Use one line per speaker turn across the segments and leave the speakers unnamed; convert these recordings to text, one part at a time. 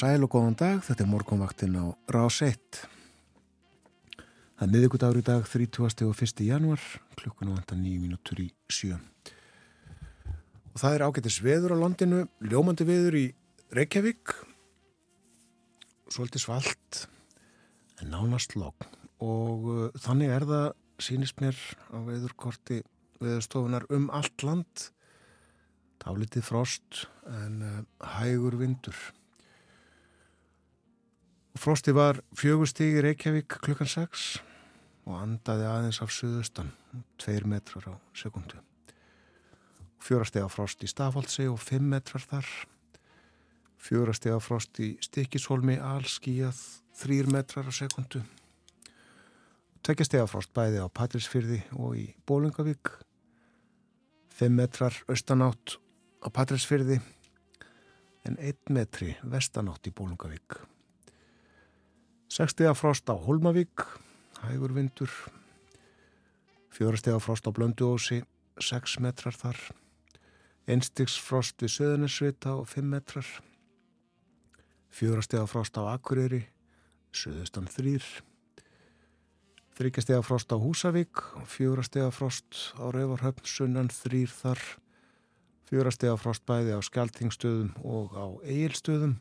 Sæl og góðan dag, þetta er morgunvaktin á Rás 1. Það er miðugudagur í dag, 30. og 1. januar, klukkuna vantar 9 mínútur í 7. Og það er ágættis veður á landinu, ljómandi veður í Reykjavík, svolítið svalt, en nánast logg. Og uh, þannig er það, sínist mér á veðurkorti veðurstofunar um allt land, tálitið frost en uh, hægur vindur. Frosti var fjögustíg í Reykjavík klukkan 6 og andaði aðeins af suðustan, 2 metrar á sekundu. Fjórastega frost í Stafaldsi og 5 metrar þar. Fjórastega frost í Stikishólmi, allskíjað, 3 metrar á sekundu. Tveggjastega frost bæði á Patrísfyrði og í Bólungavík. 5 metrar austanátt á Patrísfyrði en 1 metri vestanátt í Bólungavík. 6 frost á Holmavík, hægur vindur, 4 frost á Blönduósi, 6 metrar þar, 1 frost við Söðunarsvita og 5 metrar, 4 frost á Akureyri, Söðustan 3, 3 frost á Húsavík, 4 frost á Rauvarhöfn, Sunnan 3 þar, 4 frost bæði á Skeltingstöðum og á Egilstöðum,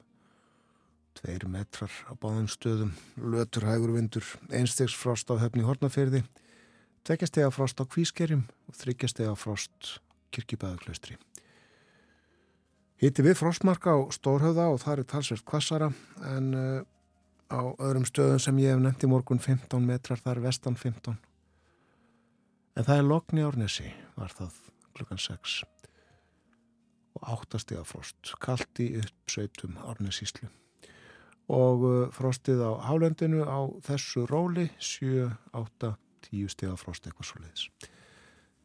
Tveir metrar á báðum stöðum, lötur hægur vindur, einstegs frost á höfni Hortnaferði, tveggjastega frost á Kvískerjum og þryggjastega frost kirkjubæðuklaustri. Hiti við frostmarka á Stórhauða og það er talsvert kvassara en uh, á öðrum stöðum sem ég hef nefnt í morgun 15 metrar, það er vestan 15. En það er lokni árnesi, var það klukkan 6 og áttastega frost, kallt í uppsautum árnesíslu og uh, frostið á hálendinu á þessu róli 7, 8, 10 steg af frost eitthvað svo leiðis.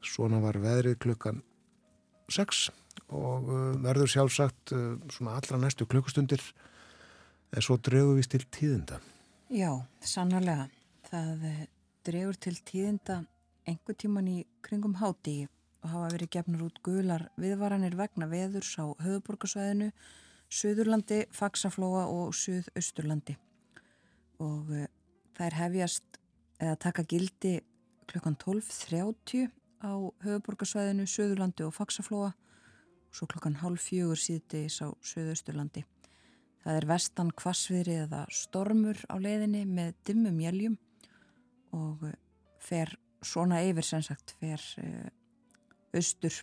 Svona var veðrið klukkan 6 og uh, verður sjálfsagt uh, svona allra næstu klukkustundir en svo drefum við til tíðinda.
Já, sannarlega. Það drefur til tíðinda einhver tíman í kringum háti og hafa verið gefnur út gular viðvaranir vegna veðurs á höfuborgarsvæðinu Suðurlandi, Faxaflóa og Suðausturlandi og uh, þær hefjast eða taka gildi klukkan 12.30 á höfuborgarsvæðinu Suðurlandi og Faxaflóa og svo klukkan halv fjögur síðdeis á Suðausturlandi. Það er vestan kvasviðri eða stormur á leiðinni með dimmum jæljum og uh, fer svona yfir sem sagt fer uh, austur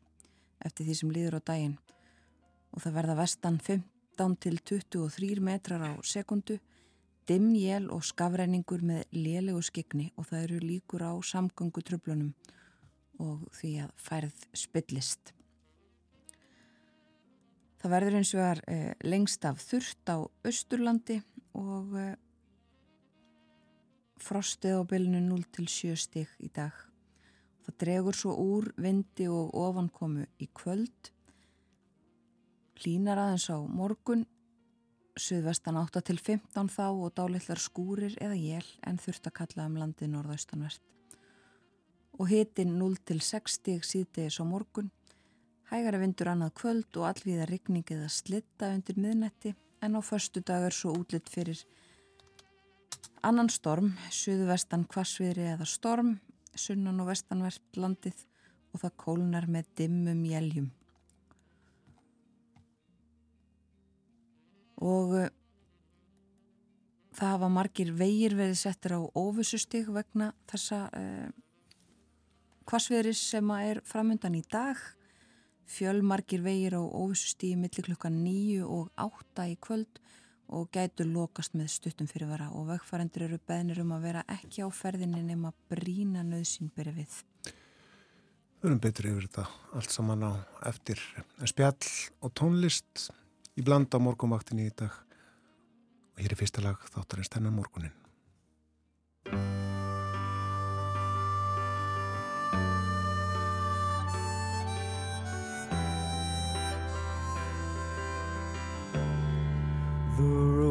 eftir því sem líður á daginn og það verða vestan 5 15 til 23 metrar á sekundu, dimmjél og skafræningur með lélegu skikni og það eru líkur á samgöngu tröflunum og því að færð spillist. Það verður eins og er eh, lengst af þurft á Östurlandi og eh, frostið á bylnu 0 til 7 stig í dag. Það dregur svo úr vindi og ofankomu í kvöld Línar aðeins á morgun, suðvestan 8 til 15 þá og dálitlar skúrir eða jél en þurft að kalla um landið norðaustanvert. Og hitin 0 til 6 stig síðdegis á morgun, hægara vindur annað kvöld og allvíða rigning eða slitta undir miðnetti en á förstu dag er svo útlitt fyrir annan storm, suðvestan kvassviðri eða storm, sunnan og vestanvert landið og það kólnar með dimmum jæljum. Og uh, það hafa margir vegir verið settir á óvissustig vegna þessa uh, kvasveðris sem er framöndan í dag. Fjöl margir vegir á óvissustigi millir klukkan nýju og átta í kvöld og gætu lokast með stuttum fyrirvara. Og vegfærandur eru beðnir um að vera ekki á ferðinni nema brína nöðsinn byrja við.
Við erum betri yfir þetta allt saman á eftir. Spjall og tónlist í blanda morgumvaktinni í dag. Og hér er fyrsta lag þáttarins tennan morgunin
The road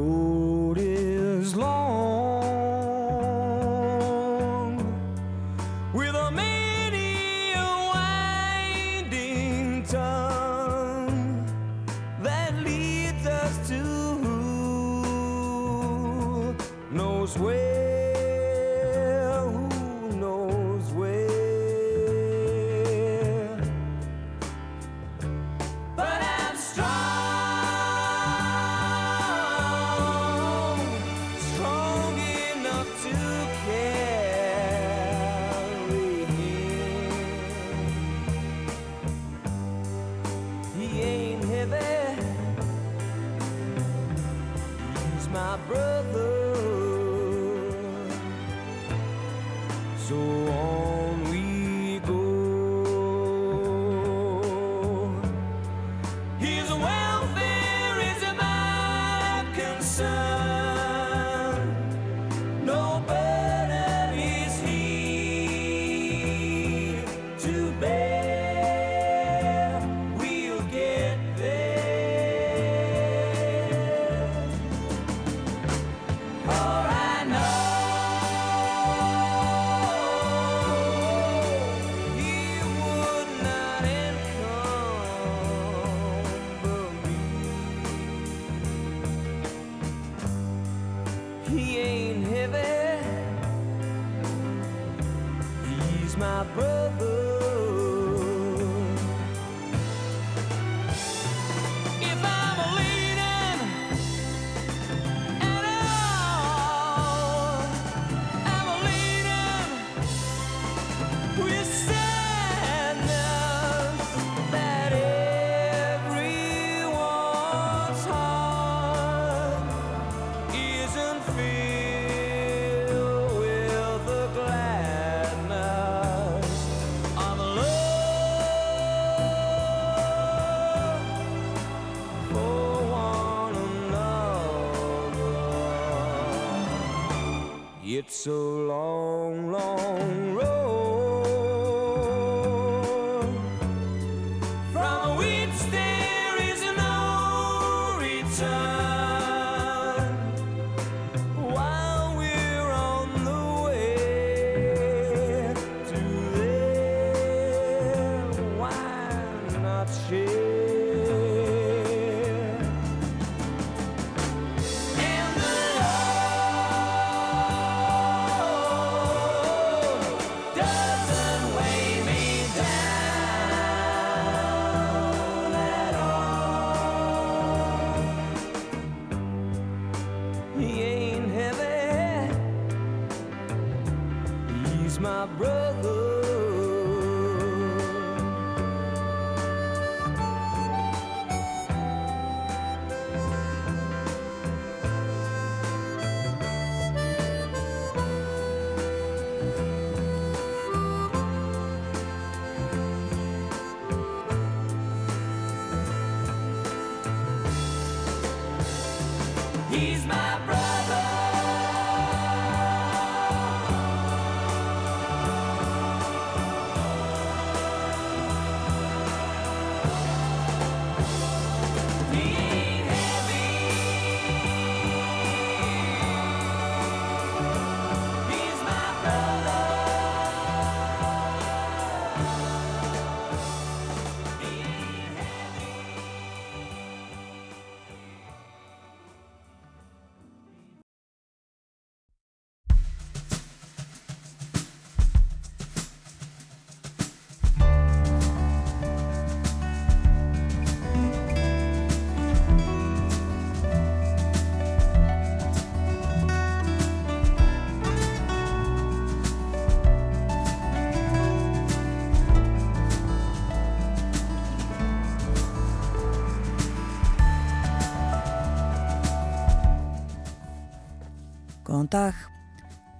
Góðan dag.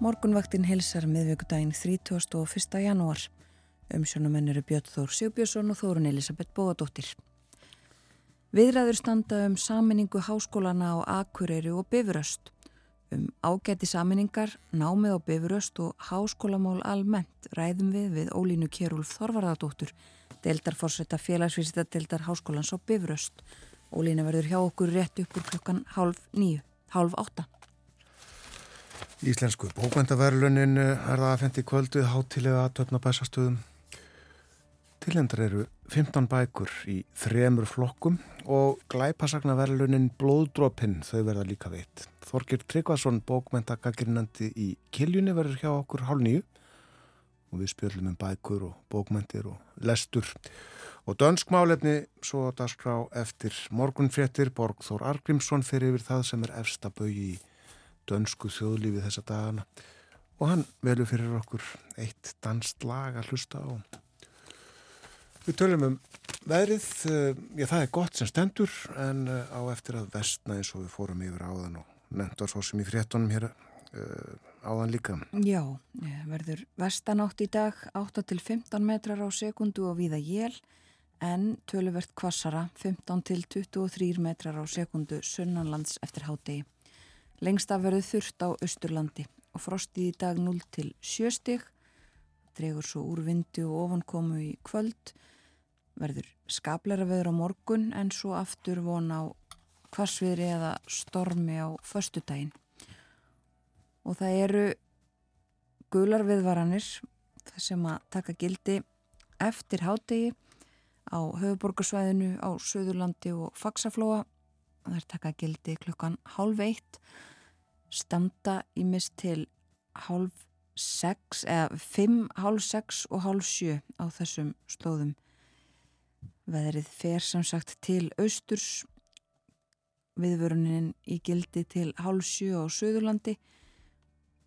Morgunvaktin hilsar miðvíkudaginn 31. janúar. Umsjónumenn eru Björn Þór Sjóbjörnsson og Þórun Elisabeth Bóadóttir. Viðræður standa um saminningu háskólana á Akureyri og Bifuröst. Um ágæti saminningar, námið á Bifuröst og háskólamál almennt ræðum við við Ólínu Kjærúlf Þorvarðardóttur, deildarforsetta félagsvísita deildar háskólans á Bifuröst. Ólína verður hjá okkur rétt upp úr klukkan hálf nýju, hálf átta.
Íslensku bókvendaverlunin eh, er það að fendi kvöldu hátilega að töfna bæsastöðum Tilhendar eru 15 bækur í þremur flokkum og glæpasagnaverlunin Blóðdrópinn þau verða líka veitt. Þorgir Tryggvason, bókmentagagrinandi í Kiljunni verður hjá okkur hálf nýju og við spjöldum um bækur og bókmentir og lestur og dönskmálefni svo dagskrá eftir morgunfréttir Borgþór Argrímsson fyrir yfir það sem er efsta bögi í dönsku þjóðlífi þessa dagana og hann velur fyrir okkur eitt danst lag að hlusta á Við tölum um veðrið, eh, já það er gott sem stendur en eh, á eftir að vestna eins og við fórum yfir áðan og nefndar svo sem í fréttonum hér uh, áðan líka.
Já, verður vestanátt í dag 8 til 15 metrar á sekundu og viða jél en töluvert kvassara 15 til 23 metrar á sekundu sunnanlands eftir hádegi. Lengst af verður þurft á Östurlandi og frostið í dag 0 til 7 stig, dregur svo úr vindu og ofankomu í kvöld verður skapleira veður á morgun en svo aftur von á kvassviðri eða stormi á föstudaginn. Og það eru gular viðvaranir sem að taka gildi eftir hádegi á höfuborgarsvæðinu á Suðurlandi og Faxaflóa. Það er taka gildi klukkan hálf eitt, standa í mist til hálf sex eða fimm, hálf sex og hálf sjö á þessum slóðum. Veðrið fer sem sagt til austurs, viðvörunin í gildi til hálf sjö á Suðurlandi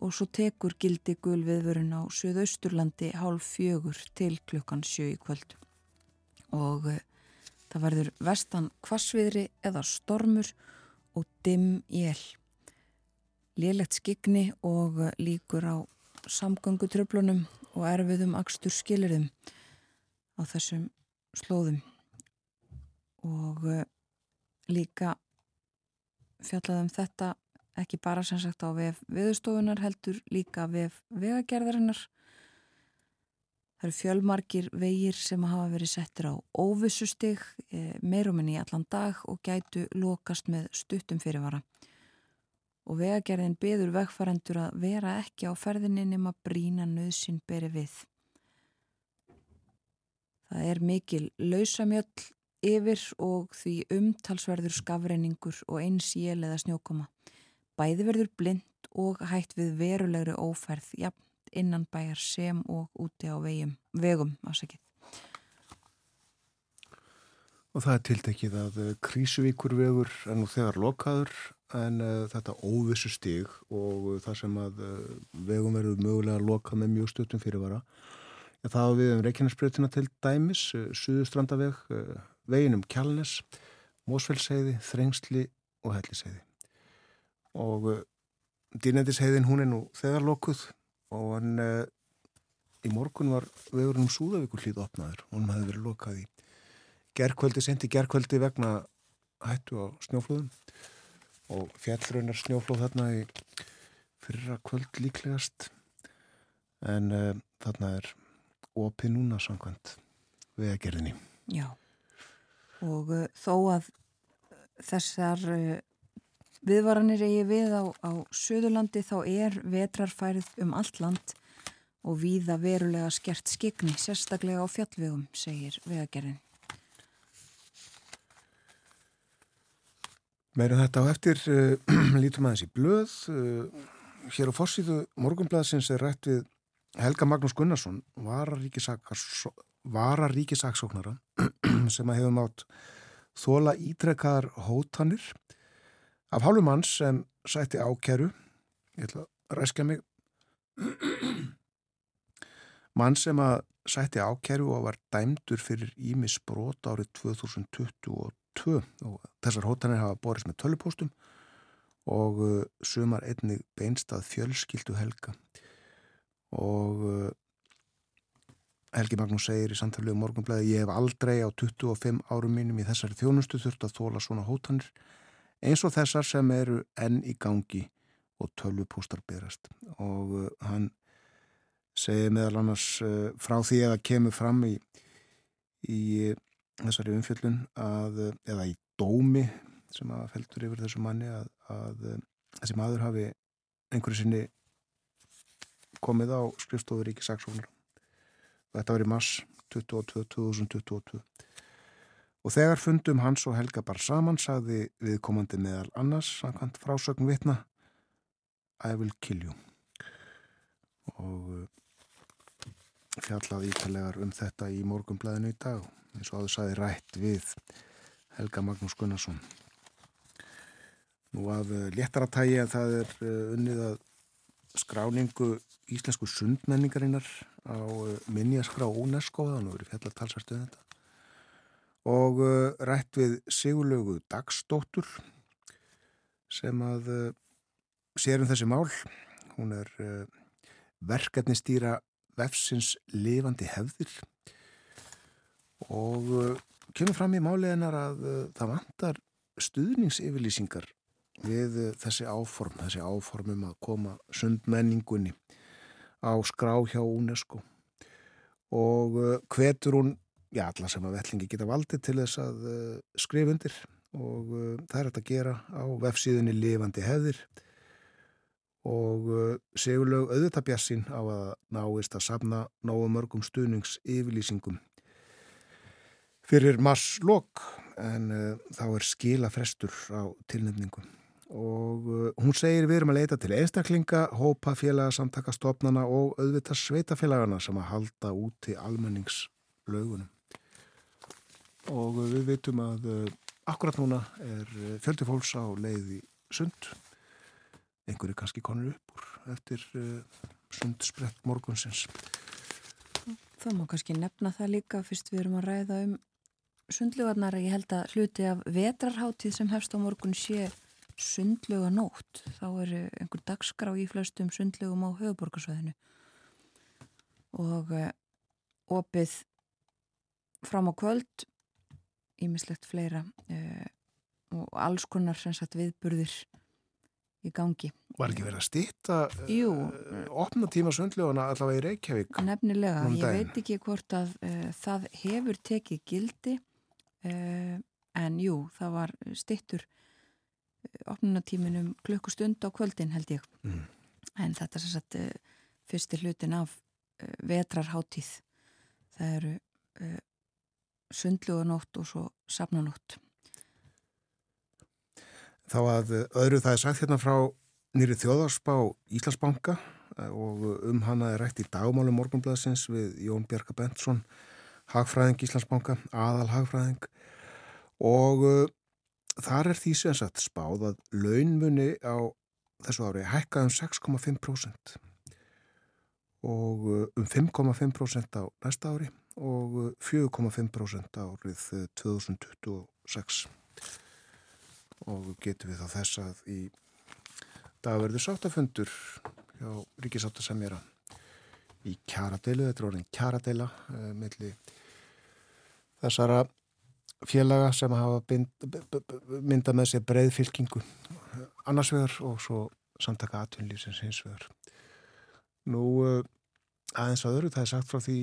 og svo tekur gildi gul viðvörun á Suðausturlandi hálf fjögur til klukkan sjö í kvöld. Og uh, það verður vestan kvassviðri eða stormur og dimm jél. Lélegt skigni og líkur á samgöngutröflunum og erfiðum akstur skilirum á þessum slóðum og uh, líka fjallaðum þetta ekki bara sem sagt á vef viðstofunar heldur líka vef vegagerðarinnar. Það eru fjölmarkir vegir sem hafa verið settir á óvissustig e, meiruminn í allan dag og gætu lokast með stuttum fyrirvara. Og vegagerðin beður vegfærendur að vera ekki á ferðinni nema brína nöðsinn beri við. Það er mikil lausamjöll yfir og því umtalsverður skafreiningur og eins jél eða snjókoma. Bæði verður blind og hægt við verulegri óferð, jafn innan bæjar sem og úti á vegum, vegum ásækið.
Og það er tiltekið að eh, Krísuvíkurvegur er nú þegar lokaður en uh, þetta óvissu stig og uh, það sem að uh, vegum verður mögulega að loka með mjög stuttum fyrirvara. Ja, það við um Reykjanesbreytina til dæmis, Suðustrandaveg, veginum Kjálnes, Mósfellsheiði, Þrengsli og Helliseiði. Og dýrnendisheiðin hún er nú þegar lokuð og hann í morgun var vegurinn um Súðavíkur hlýð opnaður og hann hefði verið lokað í gerðkvöldi, sendi gerðkvöldi vegna hættu á snjóflóðum og fjallraunar snjóflóð þarna í fyrra kvöld líklegast en uh, þarna er opið núna samkvæmt vegagerðinni.
Já og uh, þó að þessar uh, viðvaranir eigi við á, á Suðurlandi þá er vetrarfærið um allt land og víða verulega skert skikni, sérstaklega á fjallvegum, segir vegagerðin.
Meira þetta á eftir uh, lítum aðeins í blöð. Uh, hér á fórsíðu morgunblæðsins er rætt við Helga Magnús Gunnarsson, vararíkisaksóknara sem að hefum átt þóla ítrekkaðar hótanir af hálfum mann sem sætti ákeru ég ætla að ræskja mig mann sem að sætti ákeru og var dæmdur fyrir Ímis brot árið 2022 og þessar hótanir hafa borist með tölupóstum og uh, sumar einnig beinstað fjölskyldu helga. Og uh, Helgi Magnús segir í samtalið um morgunblæði ég hef aldrei á 25 árum mínum í þessari þjónustu þurft að þóla svona hótanir eins og þessar sem eru enn í gangi og tölvupústar berast. Og uh, hann segir meðal annars frá því að það kemur fram í, í þessari umfjöllun að, eða í dómi sem að feltur yfir þessu manni að, að þessi maður hafi einhverju sinni komið á skrifstofur Ríkisaksóknar Þetta var í mars 22-2022. Og þegar fundum hans og Helga bar saman sagði viðkomandi meðal annars, samkvæmt frásögn vitna, I will kill you. Og uh, fjallaði ítalegar um þetta í morgumblæðinu í dag eins og áður saði rætt við Helga Magnús Gunnarsson. Nú af uh, léttaratægi að það er uh, unnið að skráningu íslensku sundmenningarinnar á uh, minjaskrá UNESCO, þannig að það eru fjallar talsvært um þetta og rætt við Sigurlaugu Dagsdóttur sem að sérum þessi mál. Hún er verkefnistýra vefsins lifandi hefðir og kemur fram í máliðinar að það vantar stuðningsyfirlýsingar við þessi áform, þessi áformum að koma sundmenningunni á skrá hjá UNESCO. Og hvetur hún, já alla sem að vellingi geta valdið til þess að skrifa undir. Og það er þetta að gera á vefsíðunni lifandi hefðir. Og segulög auðvitaðbjassin á að náist að safna náðu mörgum stuðnings yfirlýsingum fyrir marslokk en uh, þá er skila frestur á tilnefningum og uh, hún segir við erum að leita til einstaklinga, hópa félaga samtaka stopnana og auðvitað sveitafélagana sem að halda úti almenningslaugunum og uh, við veitum að akkurat núna er fjöldi fólks á leið í sund. Einhverju kannski konur upp úr eftir sundsprett morgunsins.
Það má kannski nefna það líka fyrst við erum að ræða um sundlugarnar. Ég held að hluti af vetrarháttíð sem hefst á morgun sé sundluganótt. Þá eru einhver dagskrá í flestum sundlugum á höfuborgarsvæðinu og uh, opið fram á kvöld ímislegt fleira uh, og alls konar sagt, viðburðir í gangi.
Var ekki verið að stýta uh, opna tíma sundlugana allavega í Reykjavík?
Nefnilega, ég veit ekki hvort að það hefur tekið gildi en jú, það var stittur eh, opnunatíminum klukkustund á kvöldin held ég. Mm. en þetta er svo að uh, fyrsti hlutin af vetrarháttíð það eru sundluganótt og svo safnanótt.
Þá að öðru það er sagt hérna frá nýri þjóðarsbá Íslandsbanka og um hana er rætt í dagmálum morgunblæðsins við Jón Bjarka Bentsson Hagfræðing Íslandsbanka, aðal Hagfræðing og uh, þar er því sem sagt spáð að launmunni á þessu ári hækka um 6,5% og uh, um 5,5% á næsta ári og 4,5% uh, árið 2026 og getur við þá þess að í dag verður sáttafundur hjá Ríkisáttasemjara í kjaradeilu, þetta er orðin kjaradeila uh, millir þessara félaga sem hafa myndað með sér breið fylkingu annars vegar og svo samtaka atvinnlýsins hins vegar. Nú aðeins að öru það er sagt frá því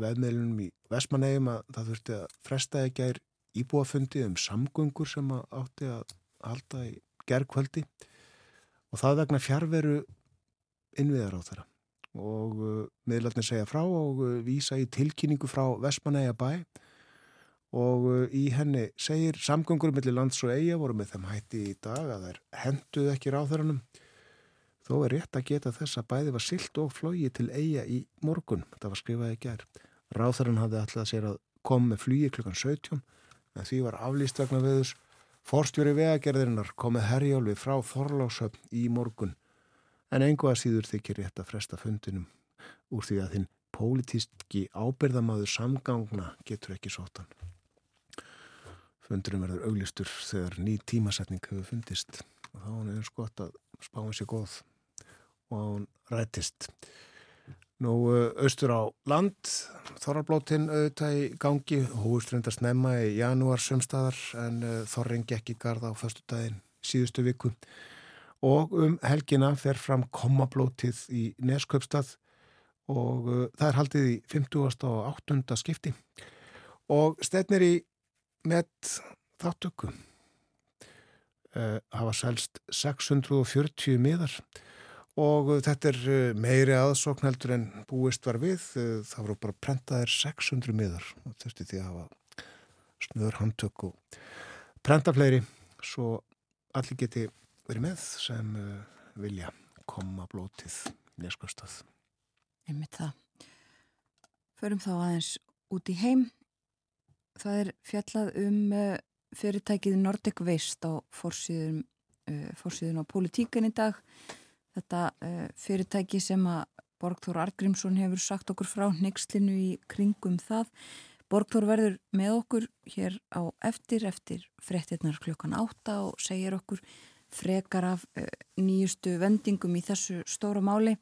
veðmeilunum í Vestmannegjum að það þurfti að fresta ekki að er íbúafundi um samgöngur sem átti að halda í gerðkvöldi og það vegna fjárveru innviðar á þeirra og miðlarnir segja frá og vísa í tilkynningu frá Vestmannegjum bæ og uh, í henni segir samgöngur mellir lands og eiga voru með þeim hætti í dag að þær henduð ekki ráþörunum þó er rétt að geta þess að bæði var silt og flógi til eiga í morgun. Það var skrifaði ekki er ráþörun hafði alltaf sér að koma með flugi klukkan 17 en því var aflýst vegna viðus forstjóri vegagerðirinnar komið herjálfi frá Þorlásöfn í morgun en einhvað síður þykir rétt að fresta fundinum. Úr því að þinn pólitíski ábyrðamaður samgangna getur ekki sótan fundurum verður auglistur þegar ný tímasetning hefur fundist. Og þá er eins gott að spáum sér góð og hún rættist. Nú austur á land, Þorrablótinn auðvitað í gangi, húist reyndar snemma í janúar sömstaðar en Þorring gekk í garda á förstu daginn síðustu viku og um helgina fer fram komablótið í Nesköpstað og það er haldið í 50. og 8. skipti og stefnir í með þáttöku uh, hafa selst 640 miðar og þetta er meiri aðsókn heldur en búist var við. Það voru bara prentaðir 600 miðar og þurfti því að hafa snöður handtök og prenta fleiri svo allir geti verið með sem vilja koma blótið neskvöstað.
Einmitt það. Förum þá aðeins út í heim. Það er fjallað um fyrirtækið Nordic Waste á fórsýðun, uh, fórsýðun á politíkan í dag. Þetta fyrirtæki sem að Borgþór Argrímsson hefur sagt okkur frá nexlinu í kringum það. Borgþór verður með okkur hér á eftir, eftir frettirnar klukkan átta og segir okkur frekar af uh, nýjustu vendingum í þessu stóra máli.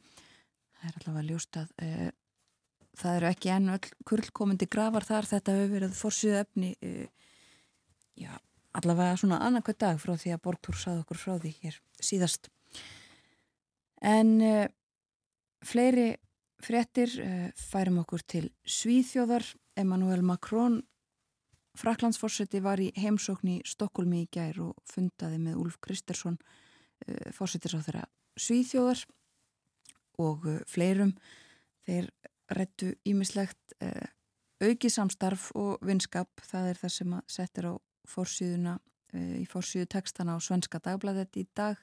Það er allavega ljóst að uh, það eru ekki enn öll kurlkomandi gravar þar. Þetta hefur verið fórsýðu efni uh, já, allavega svona annarkvæð dag frá því að Borgtúr sað okkur frá því hér síðast. En fleiri frettir færum okkur til Svíþjóðar. Emmanuel Macron, Fraklandsforseti, var í heimsókn í Stokkólmi í gær og fundaði með Úlf Kristersson, fórsetir á þeirra Svíþjóðar og fleirum. Þeir rættu ímislegt auki samstarf og vinskap. Það er það sem að setja á fórsýðuna eh, í fórsýðu textana á Svenska Dagbladet í dag.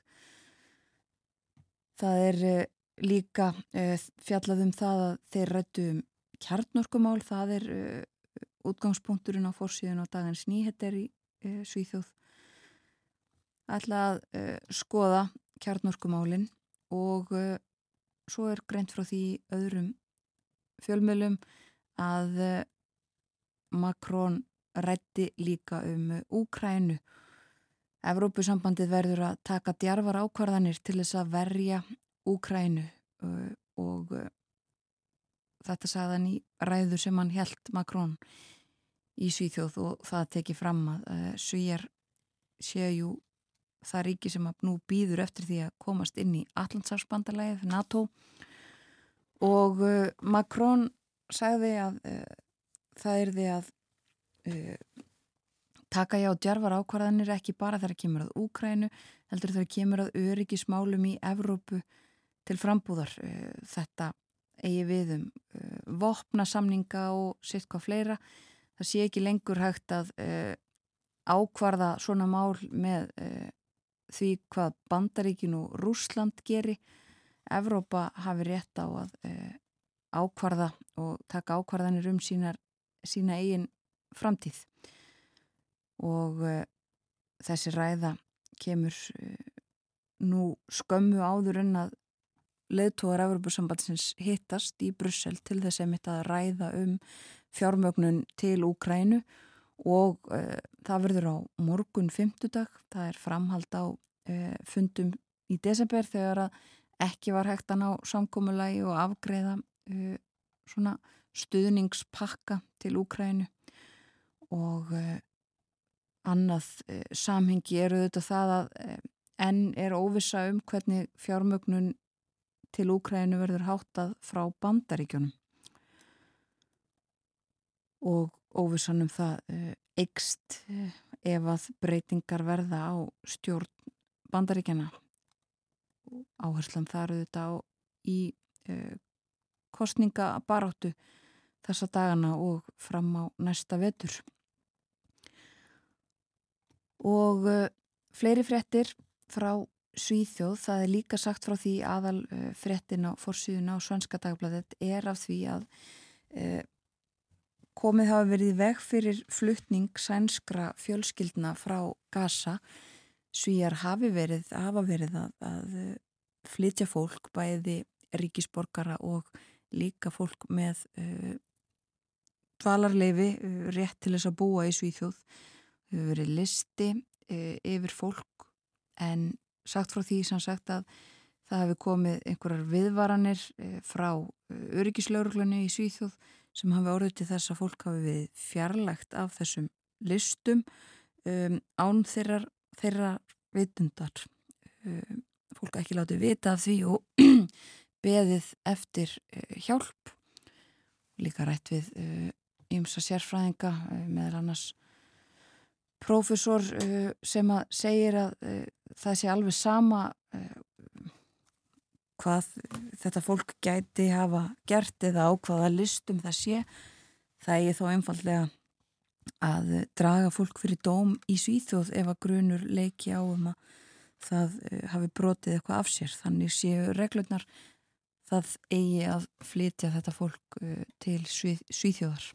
Það er eh, líka eh, fjallað um það að þeir rættu um kjarnorkumál, það er útgangspunkturinn á fórsýðun á dagins nýheter í Svíþjóð. ætla að skoða kjarnorkumálinn og svo er greint frá því öðrum fjölmjölum að Makrón rætti líka um Úkrænu. Evrópusambandið verður að taka djarfar ákvarðanir til þess að verja Úkrænu og þetta sagðan í ræðu sem hann held Makrón í Svíþjóð og það tekið fram að uh, Svíjar séu það ríki sem nú býður eftir því að komast inn í Allandsafsbandalæðið, NATO. Og Makrón sagði að það er því að uh, taka já djarfar ákvarðanir ekki bara þegar kemur að Úkrænu heldur þegar kemur að öryggismálum í Evrópu til frambúðar. Uh, þetta eigi við um uh, vopna samninga og sitt hvað fleira það sé ekki lengur hægt að ákvarða svona mál með því hvað Bandaríkin og Rúsland geri. Evrópa hafi rétt á að ákvarða og taka ákvarðanir um sínar, sína eigin framtíð. Og uh, þessi ræða kemur uh, nú skömmu áður en að leðtóðar Evropasambandsins hittast í Brussel til þess að mitt að ræða um fjármögnun til Úkrænu og uh, það verður á morgun fymtudag, það er framhald á fundum í desember þegar að ekki var hægt að ná samkómulagi og afgreða svona stuðningspakka til Úkrænu og uh, annað uh, samhengi eru þetta það að uh, enn er óvisa um hvernig fjármögnun til Úkrænu verður háttað frá bandaríkjónum og óvisanum það eikst ef að breytingar verða á stjórn bandaríkjana áherslan þar auðvitað á í kostningabaráttu þessa dagana og fram á næsta vetur. Og fleiri frettir frá Svíþjóð, það er líka sagt frá því aðal frettin á forsýðuna á Svenska dagbladet er af því að komið hafa verið veg fyrir fluttning sænskra fjölskyldna frá Gaza. Svíjar hafi verið, hafa verið að, að uh, flytja fólk bæði ríkisborgara og líka fólk með uh, dvalarleifi uh, rétt til þess að búa í Svíþjóð. Hefur verið listi e, yfir fólk en sagt frá því sem sagt að það hefur komið einhverjar viðvaranir frá öryggislauruglunni í Svíþjóð sem hafi orðið til þess að fólk hafi við fjarlægt af þessum listum um, án þeirra, þeirra vitundar. Um, fólk ekki látið vita af því og beðið eftir uh, hjálp. Líka rætt við ymsa uh, sérfræðinga uh, meðal annars prófessor uh, sem að segir að það sé alveg sama hvað þetta fólk gæti hafa gert eða á hvaða listum það sé það er þó einfallega að draga fólk fyrir dóm í Svíþjóð ef að grunur leiki á um að það eh, hafi brotið eitthvað af sér. Þannig séu reglurnar það eigi að flytja þetta fólk uh, til Svíþjóðar.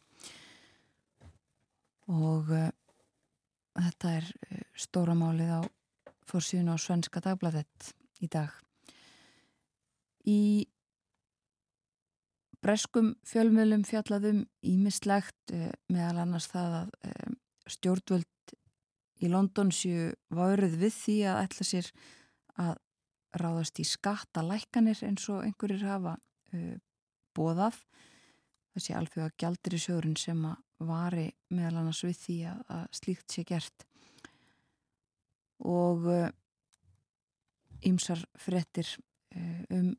Og uh, þetta er uh, stóra málið á fórsíðun á Svenska Dagbladet í dag í breskum fjölmjölum fjallaðum ímislegt meðal annars það að stjórnvöld í London séu varuð við því að ætla sér að ráðast í skattalækkanir eins og einhverjir hafa uh, bóðað þessi alveg að gjaldir í sjóðurinn sem að vari meðal annars við því að, að slíkt sé gert. Og ýmsar uh, frettir um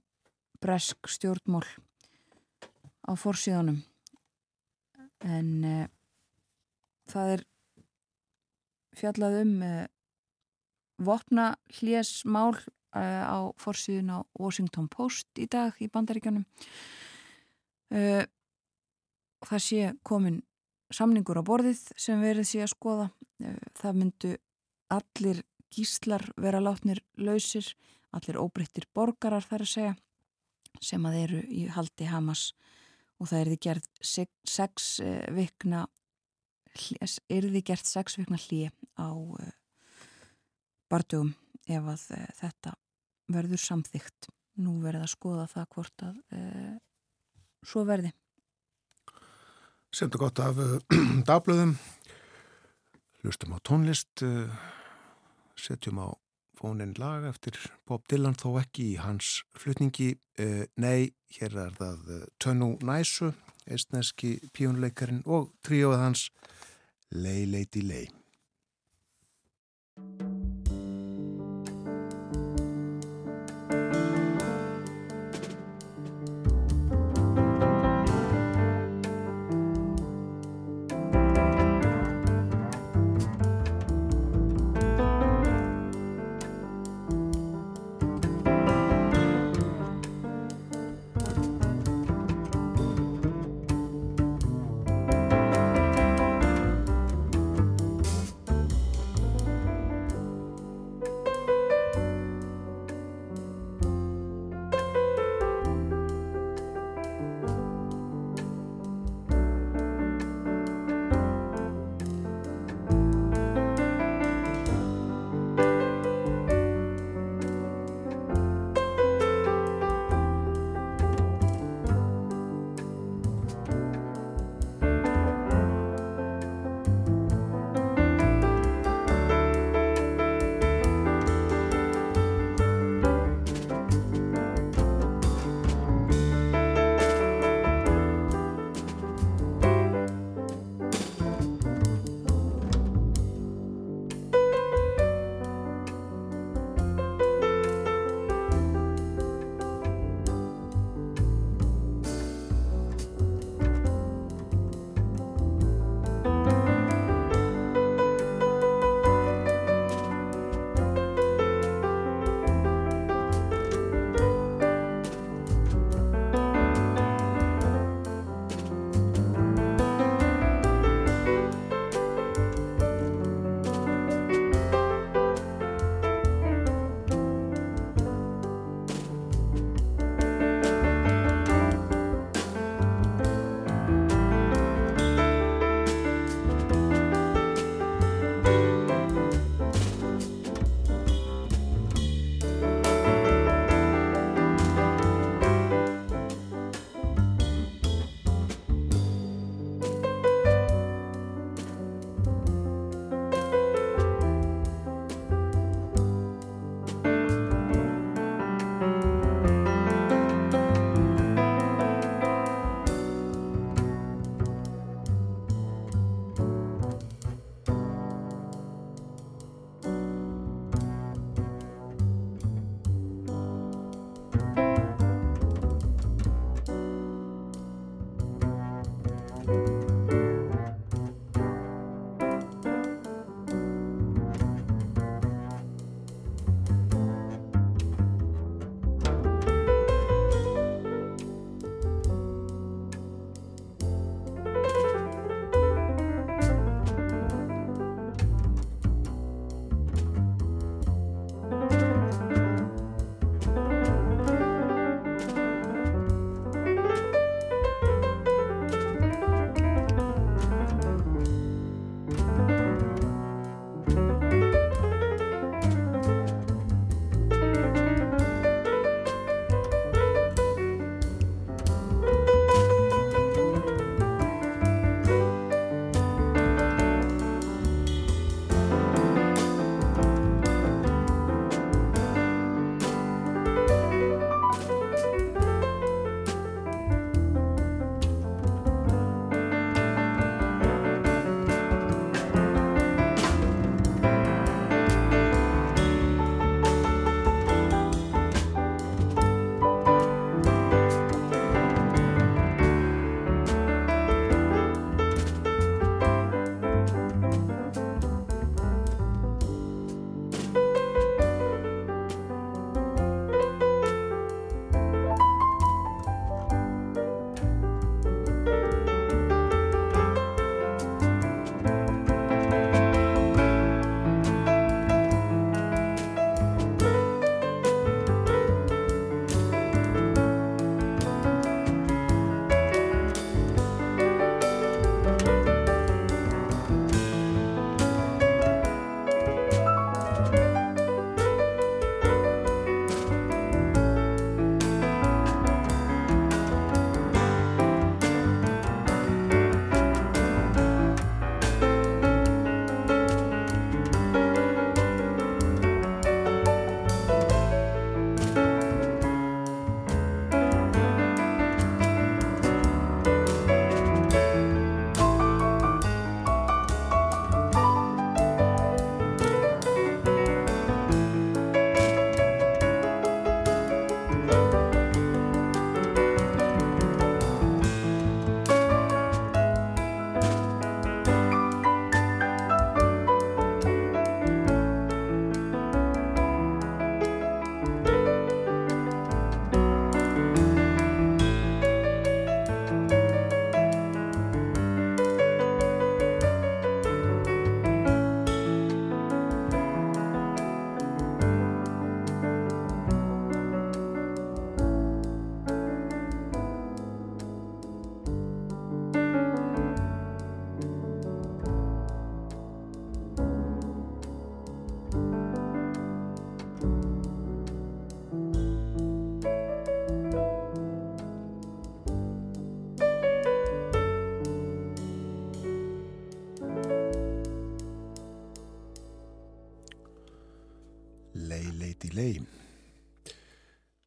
bresk stjórnmól á fórsíðanum en uh, það er fjallað um uh, vopna hlésmál uh, á fórsíðun á Washington Post í dag í bandaríkjónum það sé komin samningur á borðið sem verið sé að skoða. Það myndu allir gíslar vera látnir lausir, allir óbreyttir borgarar þar að segja sem að eru í haldi Hamas og það er því gerð sex vikna er því gert sex vikna hlið á bardugum ef að þetta verður samþygt. Nú verður að skoða það hvort að e, svo verði.
Semdu gott af dagblöðum, hlustum á tónlist, setjum á fónin lag eftir Bob Dylan þó ekki í hans flutningi. Uh, nei, hér er það Tönnu Næsu, eistneski píunleikarin og tríóð hans Lei Leiti Lei. Lei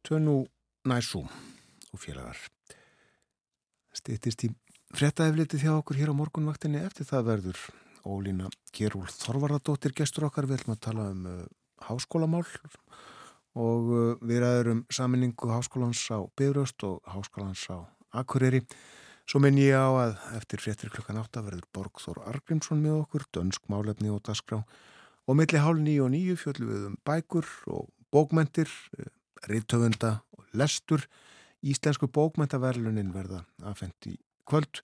Tönnu Næsú og félagar. Stýttist í frettæfliti þjá okkur hér á morgunvaktinni eftir það verður Ólína Gerúl Þorvaradóttir gestur okkar. Við ætlum að tala um uh, háskólamál og uh, við ræðum saminningu háskólans á Bifröst og háskólans á Akureyri. Svo minn ég á að eftir fréttir klukkan átta verður Borgþór Argrímsson með okkur, dönsk málefni og dasgrá og milli hálf nýju og nýju fjöldum við um bækur og bókmentir, uh, rittöfunda og lestur. Íslensku bókmentaverlunin verða aðfendi kvöld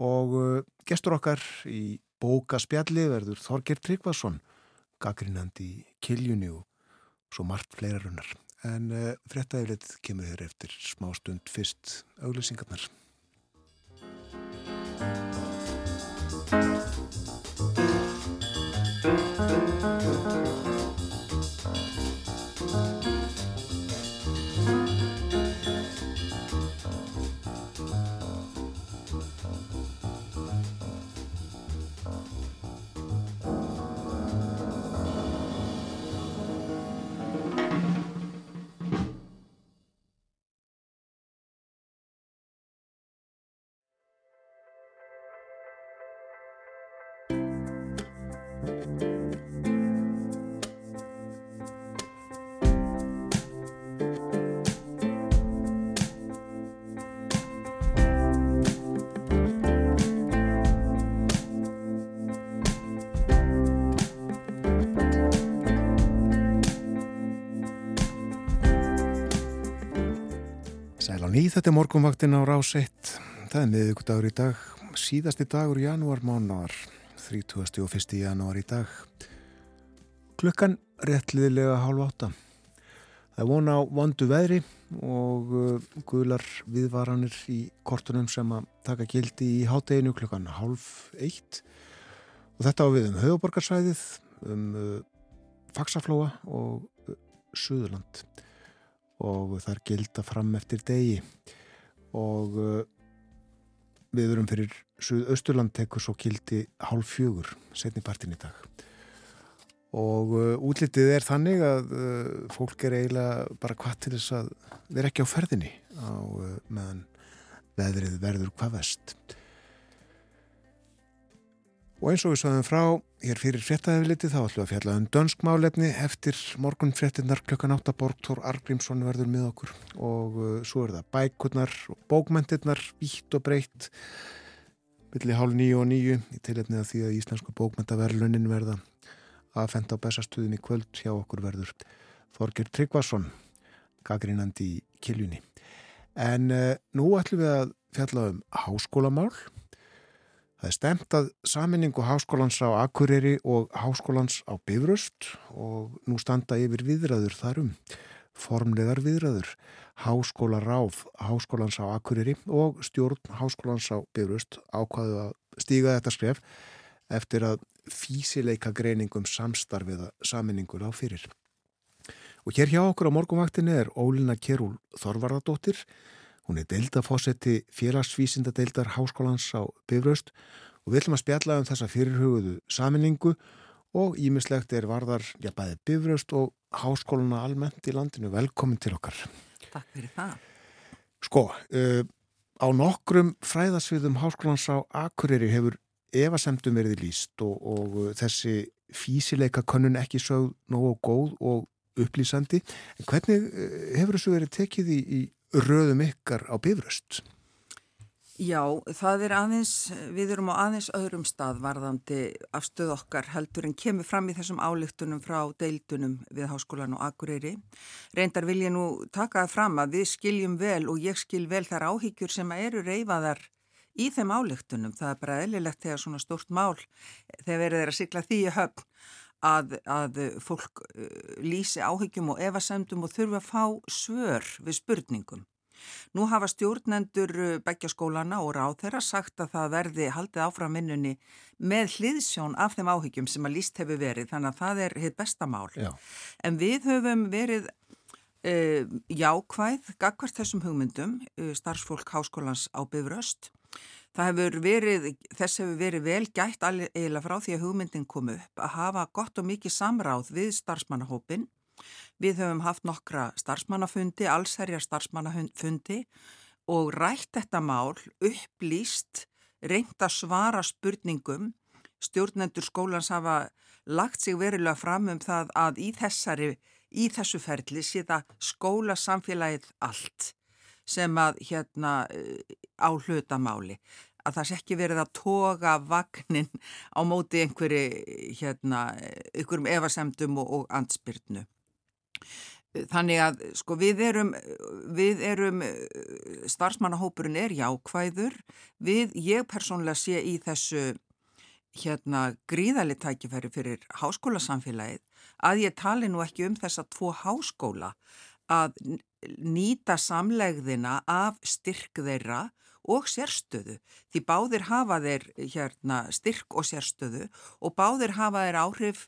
og uh, gestur okkar í bókaspjalli verður Þorger Tryggvason gaggrinandi kiljunni og svo margt fleira runnar. En uh, frettæfilegt kemur þér eftir smá stund fyrst auglýsingarnar. Sæl þetta er morgunvaktin á rás 1. Það er miðugudagur í dag, síðasti dagur janúar mánar, 31. janúar í dag. Klukkan réttliðilega hálf átta. Það er vona á vondu veðri og uh, guðlar viðvaranir í kortunum sem að taka gildi í hátteginu klukkan hálf eitt. Og þetta á við um höfuborgarsvæðið, um uh, Faxaflóa og uh, Suðurland og það er gilda fram eftir degi. Og uh, við verum fyrir Suðausturland tekur svo gildi hálf fjögur setni partin í dag. Og uh, útlitið er þannig að uh, fólk er eiginlega bara hvað til þess að vera ekki á ferðinni á meðan veðrið verður hvað vest Og eins og við sagðum frá, hér fyrir fréttaðefliti þá ætlum við að fjalla um dönskmálefni eftir morgun fréttinnar klukkan 8 Borgþór Argrímsson verður með okkur. Og uh, svo er það bækurnar og bókmentirnar, vítt og breytt milli hálf nýju og nýju í tilhefni að því að Íslensku bókmentaverlunin verða að fenda á bestastuðin í kvöld. Hjá okkur verður Þorgir Tryggvason gagrinandi í kiljunni. En uh, nú ætlum við að fjalla um háskólamál Það er stemt að saminningu háskólans á Akureyri og háskólans á Bifröst og nú standa yfir viðræður þarum, formlegar viðræður, háskóla ráð háskólans á Akureyri og stjórn háskólans á Bifröst ákvaðu að stíga þetta skref eftir að físileika greiningum samstarfiða saminningur á fyrir. Og hér hjá okkur á morgunvaktinni er Ólina Kjerúl Þorvaradóttir Hún er deildafósetti félagsvísindadeildar háskólans á Bifröst og við ætlum að spjalla um þessa fyrirhugðu saminningu og ímislegt er varðar, já bæði Bifröst og háskóluna almennt í landinu. Velkomin til okkar.
Takk fyrir það.
Sko, uh, á nokkrum fræðasviðum háskólans á Akureyri hefur evasemdum verið líst og, og þessi físileika könnun ekki sögð nógu góð og upplýsandi. En hvernig hefur þessu verið tekið í, í röðum ykkar á bifröst?
Já, það er aðeins, við erum á aðeins öðrum stað varðandi afstöð okkar heldur en kemur fram í þessum álíktunum frá deildunum við Háskólan og Akureyri. Reyndar vil ég nú taka það fram að við skiljum vel og ég skil vel þar áhyggjur sem eru reyfaðar í þeim álíktunum. Það er bara eðlilegt þegar svona stórt mál, þegar verður þeir að sigla því í höfn að, að fólk lýsi áhyggjum og evasemdum og þurfa að fá svör við spurningum. Nú hafa stjórnendur beggjaskólana og ráð þeirra sagt að það verði haldið áfram vinnunni með hliðsjón af þeim áhyggjum sem að líst hefur verið þannig að það er hitt bestamál.
Já.
En við höfum verið uh, jákvæð, gagvart þessum hugmyndum, starfsfólk háskólans á Bifröst. Hefur verið, þess hefur verið vel gætt eiginlega frá því að hugmyndin kom upp að hafa gott og mikið samráð við starfsmannahópin Við höfum haft nokkra starfsmannafundi, allsherjar starfsmannafundi og rætt þetta mál, upplýst, reynd að svara spurningum. Stjórnendur skólans hafa lagt sig verulega fram um það að í, þessari, í þessu ferli sé það skóla samfélagið allt sem að hérna á hlutamáli. Að það sé ekki verið að toga vagnin á móti einhverju hérna, einhverjum evasemdum og, og ansbyrnu. Þannig að sko við erum, við erum, starfsmannahópurinn er jákvæður, við, ég persónulega sé í þessu hérna gríðali tækifæri fyrir háskólasamfélagið að ég tali nú ekki um þessa tvo háskóla. Að nýta samlegðina af styrk þeirra og sérstöðu. Því báðir hafa þeir hérna, styrk og sérstöðu og báðir hafa þeir áhrif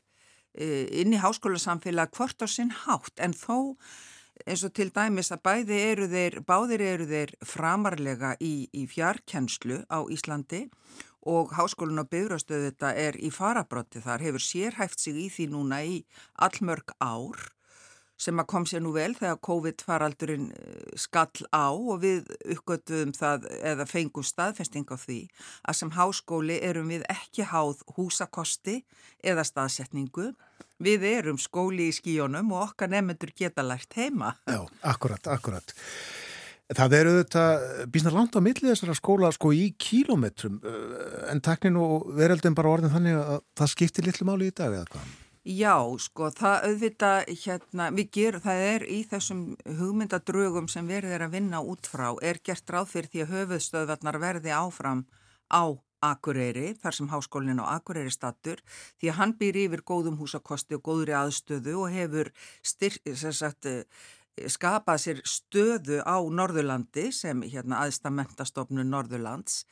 e, inn í háskólasamfélag hvort á sinn hátt en þó eins og til dæmis að bæði eru þeir, báðir eru þeir framarlega í, í fjarkenslu á Íslandi og háskólinn á byggrastöðu þetta er í farabrotti þar, hefur sérhæft sig í því núna í allmörg ár sem að kom sér nú vel þegar COVID-faraldurinn eh, skall á og við uppgötuðum það eða fengum staðfesting á því að sem háskóli erum við ekki háð húsakosti eða staðsetningu. Við erum skóli í skíjónum og okkar nefnendur geta lært heima.
Já, akkurat, akkurat. Það eru þetta býsna langt á milli þessara skóla sko í kílometrum eh, en taknin og veröldin bara orðin þannig að það skiptir litlu máli í dag eða hvað?
Já, sko, það auðvita, hérna, við gerum, það er í þessum hugmyndadrögum sem verður er að vinna út frá, er gert ráð fyrir því að höfuðstöðvarnar verði áfram á Akureyri, þar sem háskólinn á Akureyri stattur, því að hann býr yfir góðum húsakosti og góðri aðstöðu og hefur styrk, sem sagt, skapað sér stöðu á Norðurlandi sem hérna aðstammentastofnun Norðurlands.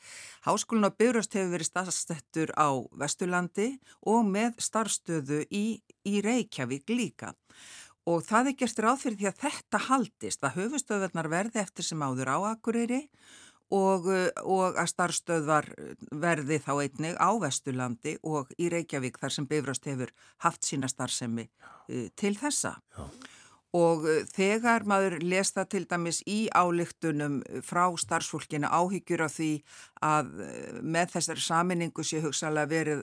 Háskólinn á Byrjast hefur verið staðstettur á Vesturlandi og með starfstöðu í, í Reykjavík líka. Og það er gerst ráð fyrir því að þetta haldist að höfustöðvarnar verði eftir sem áður á Akureyri og, og að starfstöðvar verði þá einnig á Vesturlandi og í Reykjavík þar sem Byrjast hefur haft sína starfsemi uh, til þessa. Já. Og uh, þegar maður lesta til dæmis í álíktunum frá starfsfólkinu áhyggjur af því að uh, með þessari saminningu sé hugsalega verið,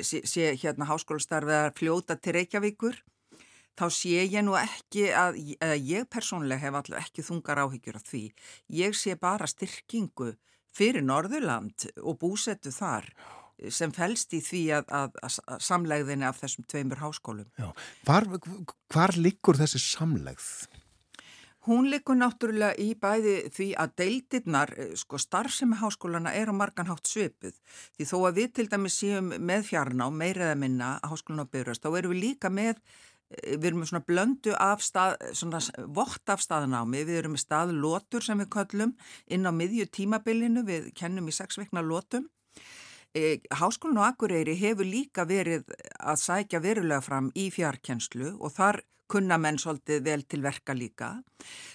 sé, sé hérna háskólastarfið að fljóta til Reykjavíkur, þá sé ég nú ekki að, ég persónlega hef allir ekki þungar áhyggjur af því. Ég sé bara styrkingu fyrir Norðurland og búsettu þar sem fælst í því að, að, að samlegðinni af þessum tveimur háskólum.
Já. Hvar, hvar liggur þessi samlegð?
Hún liggur náttúrulega í bæði því að deildirnar, eh, sko starfsemi háskólana er á marganhátt svipið. Því þó að við til dæmis séum með fjarná, meira eða minna, háskólana á byrjast, þá erum við líka með, eh, við erum með svona blöndu af stað, svona vott af staðanámi, við erum með staðlótur sem við köllum inn á miðju tímabilinu, við kennum í sex vekna lótum Háskólinn á Akureyri hefur líka verið að sækja verulega fram í fjarkenslu og þar kunna menn svolítið vel til verka líka.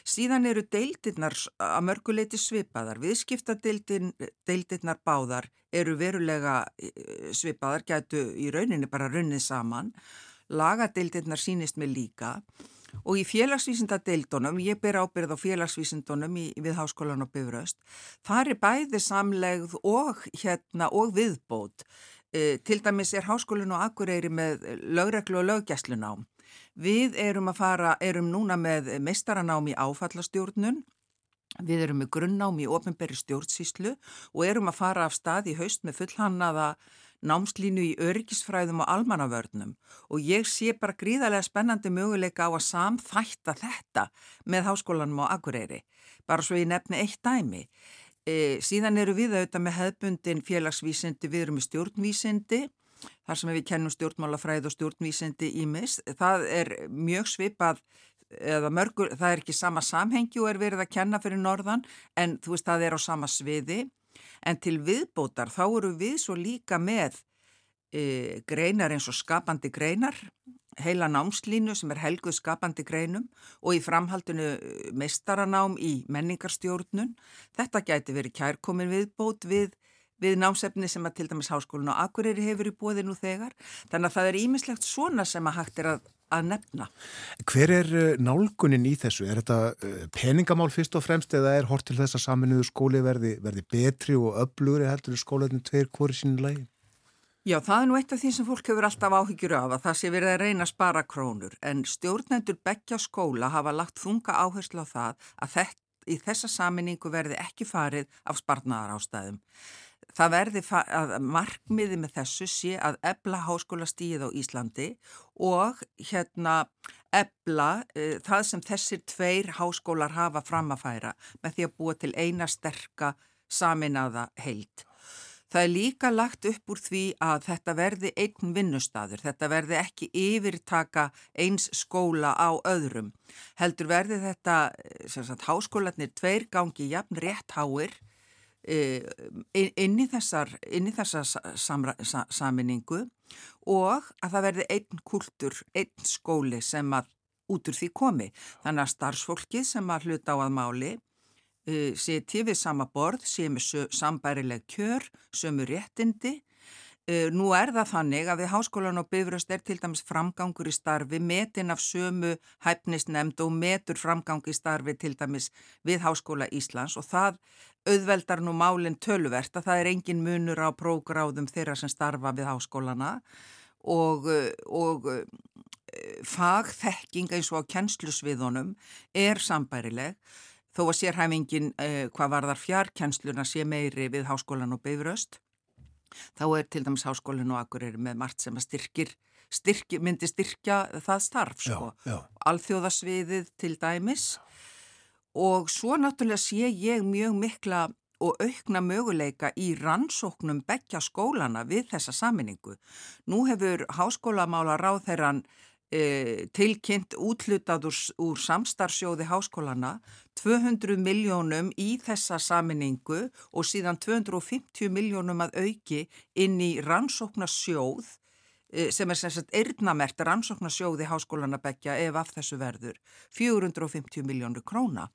Síðan eru deildirnar að mörguleiti svipaðar. Viðskiptadeildirnar báðar eru verulega e, svipaðar, gætu í rauninni bara runnið saman. Lagadeildirnar sínist með líka og í félagsvísindadeildunum, ég ber ábyrð á félagsvísindunum í, við Háskólan og Bifröst, þar er bæði samlegð og, hérna, og viðbót. E, til dæmis er Háskólin og Akureyri með lögreglu og löggjæslunám. Við erum fara, erum núna með meistaranám í áfallastjórnun, við erum með grunnám í ofnbæri stjórnsíslu og erum að fara af stað í haust með fullhannaða námslínu í örgisfræðum og almannavörnum og ég sé bara gríðarlega spennandi möguleika á að samþætta þetta með háskólanum á Akureyri, bara svo ég nefni eitt dæmi. E, síðan eru við auðvitað með hefbundin félagsvísindi, við erum með stjórnvísindi, þar sem við kennum stjórnmálafræð og stjórnvísindi í mis. Það er mjög svipað, eða mörgur, það er ekki sama samhengi og er verið að kenna fyrir norðan, en þú veist það er á sama sviði en til viðbótar þá eru við svo líka með e, greinar eins og skapandi greinar, heila námslínu sem er helguð skapandi greinum og í framhaldinu e, mestaranám í menningarstjórnun. Þetta gæti verið kærkomin viðbót við, við námsefni sem að til dæmis háskólinu á Akureyri hefur í bóði nú þegar. Þannig að það er ímislegt svona sem að hægt er að að nefna.
Hver er uh, nálgunin í þessu? Er þetta uh, peningamál fyrst og fremst eða er hort til þess að saminuðu skóli verði, verði betri og öflugri heldur skólaðinu tveir hvori sínu lægi?
Já, það er nú eitt af því sem fólk hefur alltaf áhyggjur af að það sé verið að reyna að spara krónur en stjórnendur begja skóla hafa lagt þunga áherslu á það að þetta, í þessa saminningu verði ekki farið af sparnaðar ástæðum. Það verði að markmiði með þessu sé að ebla háskólastíð á Íslandi og hérna ebla e, það sem þessir tveir háskólar hafa fram að færa með því að búa til eina sterka saminaða heilt. Það er líka lagt upp úr því að þetta verði einn vinnustadur, þetta verði ekki yfirtaka eins skóla á öðrum. Heldur verði þetta, sagt, háskólanir tveir gangi jafn rétt háir e, inn í þessar, inn í þessar samra, sa, saminningu og að það verði einn kultur, einn skóli sem að út úr því komi. Þannig að starfsfólkið sem að hluta á að máli uh, seti við sama borð, sé með sambærileg kjör, sömu réttindi. Uh, nú er það þannig að við háskólan og bifröst er til dæmis framgangur í starfi, metin af sömu hæfnisnemnd og metur framgang í starfi til dæmis við Háskóla Íslands og það auðveldar nú málinn töluvert að það er engin munur á prógráðum þeirra sem starfa við háskólana og, og fagþekking eins og á kennslusviðunum er sambærileg þó að sérhæfingin eh, hvað var þar fjarkennsluna sé meiri við háskólan og beifröst þá er til dæmis háskólan og akkurir með margt sem styrkir, styrkir myndi styrkja það starf sko. alþjóðasviðið til dæmis og svo náttúrulega sé ég mjög mikla og aukna möguleika í rannsóknum begja skólana við þessa saminningu. Nú hefur háskólamála ráð þeirran e, tilkynnt útlutað úr, úr samstarfsjóði háskólana 200 miljónum í þessa saminningu og síðan 250 miljónum að auki inn í rannsóknarsjóð sem er sem sagt eirnamert rannsóknarsjóði háskólana begja ef af þessu verður 450 miljónu króna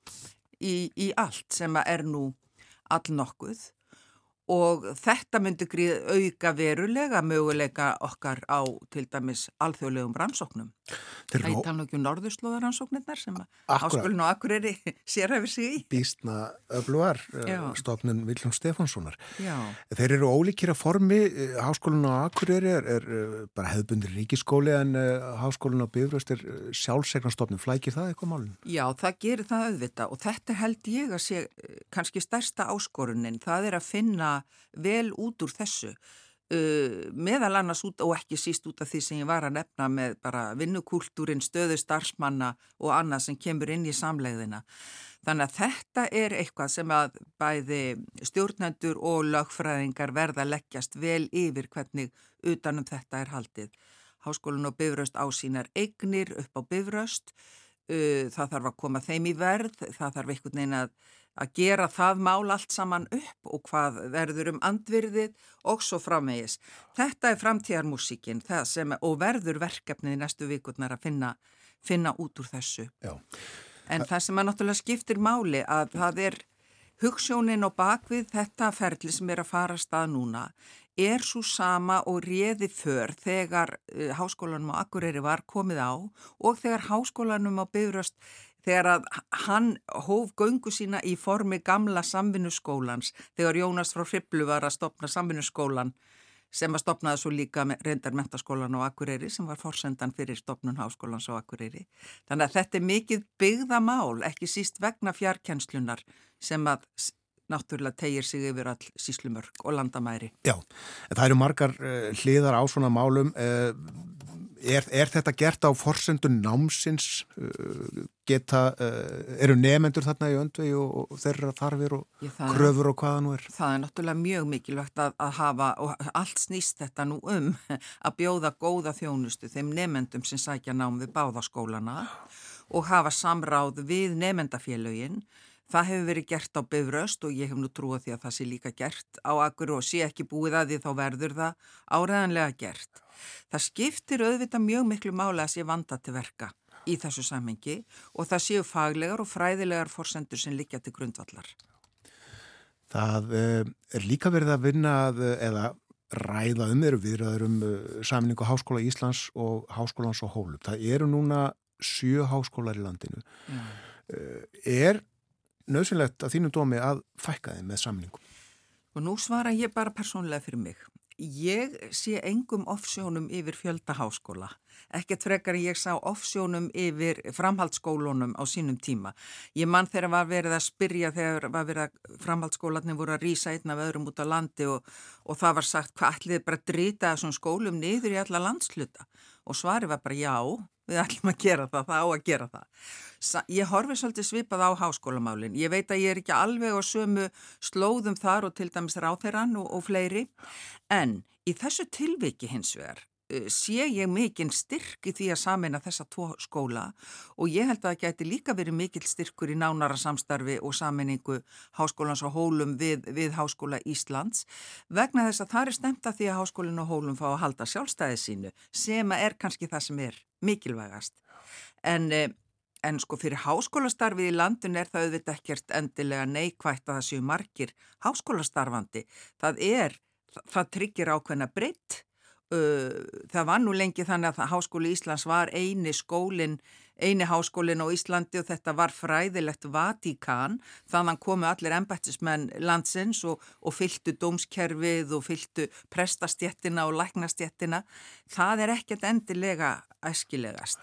í, í allt sem er nú all nokkuð og þetta myndi auka verulega möguleika okkar á til dæmis alþjóðlegum rannsóknum. Það er tala ekki um norðurslóðaransóknirnar sem áskölun og akkuriri sérhæfir sig í.
Bísna öflugar, eh, stofnun Viljum Stefánssonar. Þeir eru ólíkir að formi, eh, háskólun og akkuriri er, er eh, bara hefðbundir ríkiskóli en háskólun og byrjast er sjálfsegnarstofnun. Flækir það eitthvað málun?
Já, það gerir það auðvita og þetta held ég að sé kannski stærsta áskorunin. Það er að finna vel út úr þessu uh, meðal annars út og ekki síst út af því sem ég var að nefna með bara vinnukúltúrin, stöðu starfsmanna og annað sem kemur inn í samlegðina. Þannig að þetta er eitthvað sem að bæði stjórnendur og lögfræðingar verða leggjast vel yfir hvernig utanum þetta er haldið. Háskólinn og Bifröst ásýnar eignir upp á Bifröst, uh, það þarf að koma þeim í verð, það þarf einhvern veginn að að gera það mál allt saman upp og hvað verður um andvirðið og svo framvegis. Þetta er framtíðarmúsíkin og verður verkefnið í næstu vikurnar að finna, finna út úr þessu. Já. En það sem að náttúrulega skiptir máli að það er hugssjónin og bakvið þetta ferli sem er að fara stað núna er svo sama og réði för þegar uh, háskólanum á Akureyri var komið á og þegar háskólanum á Bifröst þegar að hann hóf göngu sína í formi gamla samvinnuskólans þegar Jónas frá Hriblu var að stopna samvinnuskólan sem að stopnaði svo líka reyndar mentaskólan á Akureyri sem var forsendan fyrir stopnun háskólans á Akureyri. Þannig að þetta er mikið byggðamál, ekki síst vegna fjarkenslunar sem að náttúrulega tegir sig yfir all síslumörk og landamæri.
Já, það eru margar uh, hliðar á svona málum. Uh, Er, er þetta gert á forsendun námsins uh, geta, uh, eru nefendur þarna í öndvegi og, og þeirra þarfir og Ég, kröfur og hvaða nú er?
Það er náttúrulega mjög mikilvægt að, að hafa og allt snýst þetta nú um að bjóða góða þjónustu þeim nefendum sem sækja nám við báðaskólana og hafa samráð við nefendafélögin Það hefur verið gert á bifröst og ég hef nú trúið því að það sé líka gert á akkur og sé ekki búið að því þá verður það áreðanlega gert. Það skiptir auðvitað mjög miklu mála að sé vanda til verka í þessu samhengi og það séu faglegar og fræðilegar forsendur sem líka til grundvallar.
Það eh, er líka verið að vinna að, eða ræða um eru viðraður um saminningu Háskóla Íslands og Háskólans og Hólum. Það eru núna sjö háskólar í landinu. Mm. Er nöðsynlegt að þínum dómi að fækka þið með saminningu?
Og nú svara ég bara persónlega fyrir mig. Ég sé engum offsjónum yfir fjöldaháskóla. Ekkert frekar ég sá offsjónum yfir framhaldsskólunum á sínum tíma. Ég mann þegar var verið að spyrja þegar var verið að framhaldsskólanum voru að rýsa einn af öðrum út á landi og, og það var sagt hvað ætlið bara drita þessum skólum niður í alla landsluta og svari var bara já, við ætlum að gera það, það á að gera það. Ég horfi svolítið svipað á háskólamálinn. Ég veit að ég er ekki alveg á sömu slóðum þar og til dæmis ráþeirann og, og fleiri, en í þessu tilviki hins vegar sé ég mikinn styrk í því að samina þessa tvo skóla og ég held að það geti líka verið mikill styrkur í nánara samstarfi og saminningu háskólans og hólum við, við Háskóla Íslands vegna þess að það er stemt að því að háskólinn og hólum fá að halda sjálfstæði sínu sem er kannski það sem er mikilvægast. En, eh, en sko fyrir háskólastarfið í landun er það auðvitað ekkert endilega neikvægt að það séu margir háskólastarfandi. Það er, það tryggir ákveðna breytt. Það var nú lengi þannig að Háskóli Íslands var eini skólinn eini háskólinn á Íslandi og þetta var fræðilegt Vatíkan. Þannig komu allir embættismenn landsins og, og fylgtu dómskerfið og fylgtu prestastjettina og læknastjettina það er ekkert endilega æskilegast.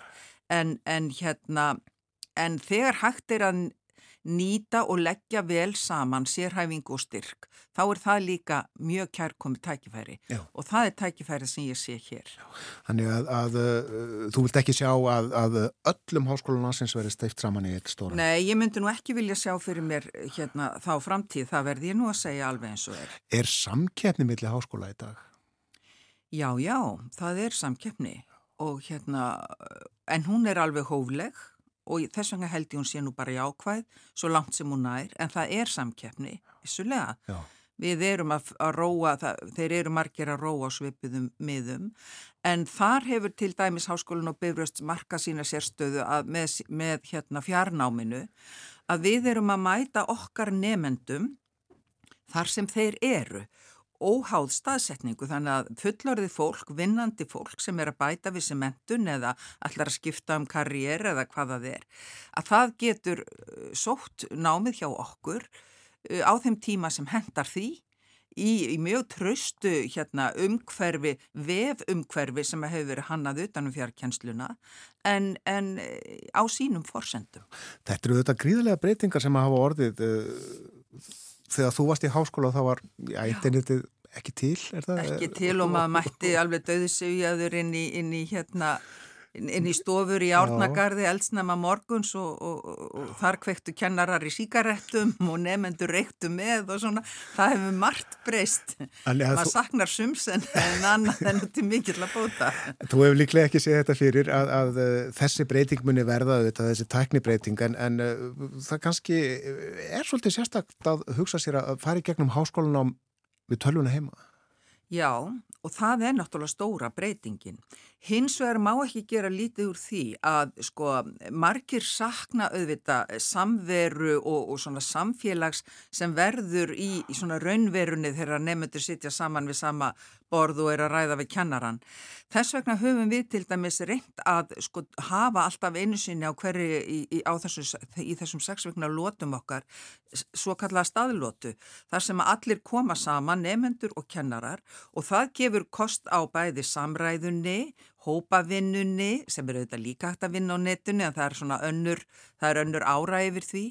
En, en hérna en þegar hægt er að nýta og leggja vel saman sérhæfing og styrk, þá er það líka mjög kærkomið tækifæri Já. og það er tækifæri sem ég sé hér. Já.
Þannig að, að uh, þú vilt ekki sjá að, að öllum háskólunasins verið steift saman í eitt stóra?
Nei, ég myndi nú ekki vilja sjá fyrir mér hérna, þá framtíð, það verði ég nú að segja alveg eins og er.
Er samkeppni millir háskóla í dag?
Já, já, það er samkeppni og hérna, en hún er alveg hófleg og þess vegna held ég hún sé nú bara jákvæð svo langt sem hún nær, en það er samkeppni, vissulega. Við erum að, að róa, það, þeir eru margir að róa svipiðum miðum, en þar hefur til dæmis Háskólinn og Bifröst marka sína sérstöðu með, með hérna, fjarnáminu að við erum að mæta okkar nefendum þar sem þeir eru óháð staðsetningu þannig að fullorðið fólk, vinnandi fólk sem er að bæta við sementun eða allar að skipta um karriér eða hvað það er, að það getur uh, sótt námið hjá okkur uh, á þeim tíma sem hendar því í, í mjög tröstu hérna, umhverfi, vef umhverfi sem hefur verið hannað utanum fjarkjensluna en, en uh, á sínum forsendum.
Þetta eru þetta gríðlega breytingar sem hafa orðið þegar þú varst í háskóla þá var ja, internetið ekki til
ekki til og maður mætti alveg döðsaujaður inn í, inn í hérna inn í stofur í árnagarði eldsnæma morguns og, og, og, þar kvektu kennarar í síkarettum og nefnendur reyktu með og svona. Það hefur margt breyst. Maður þú... saknar sums en annað en þetta er mikill að bóta.
Þú hefur líklega ekki segið þetta fyrir að, að, að þessi breyting muni verða þetta, þessi tæknibreiting en, en uh, það kannski er svolítið sérstakt að hugsa sér að fara í gegnum háskólanum við tölvuna heima.
Já, og það er náttúrulega stóra breytingin. Hins vegar má ekki gera lítið úr því að sko margir sakna auðvita samveru og, og svona samfélags sem verður í, í svona raunverunni þegar nefndur sitja saman við sama borð og er að ræða við kennaran. Þess vegna höfum við til dæmis reynd að sko hafa alltaf einu sinni á hverju í, í, í þessum sexvegna lótum okkar, svo kallaða staðlótu, þar sem allir koma saman, nefnendur og kennarar og það gefur kost á bæði samræðunni, hópavinnunni sem eru auðvitað líka hægt að vinna á netunni en það er svona önnur, er önnur ára yfir því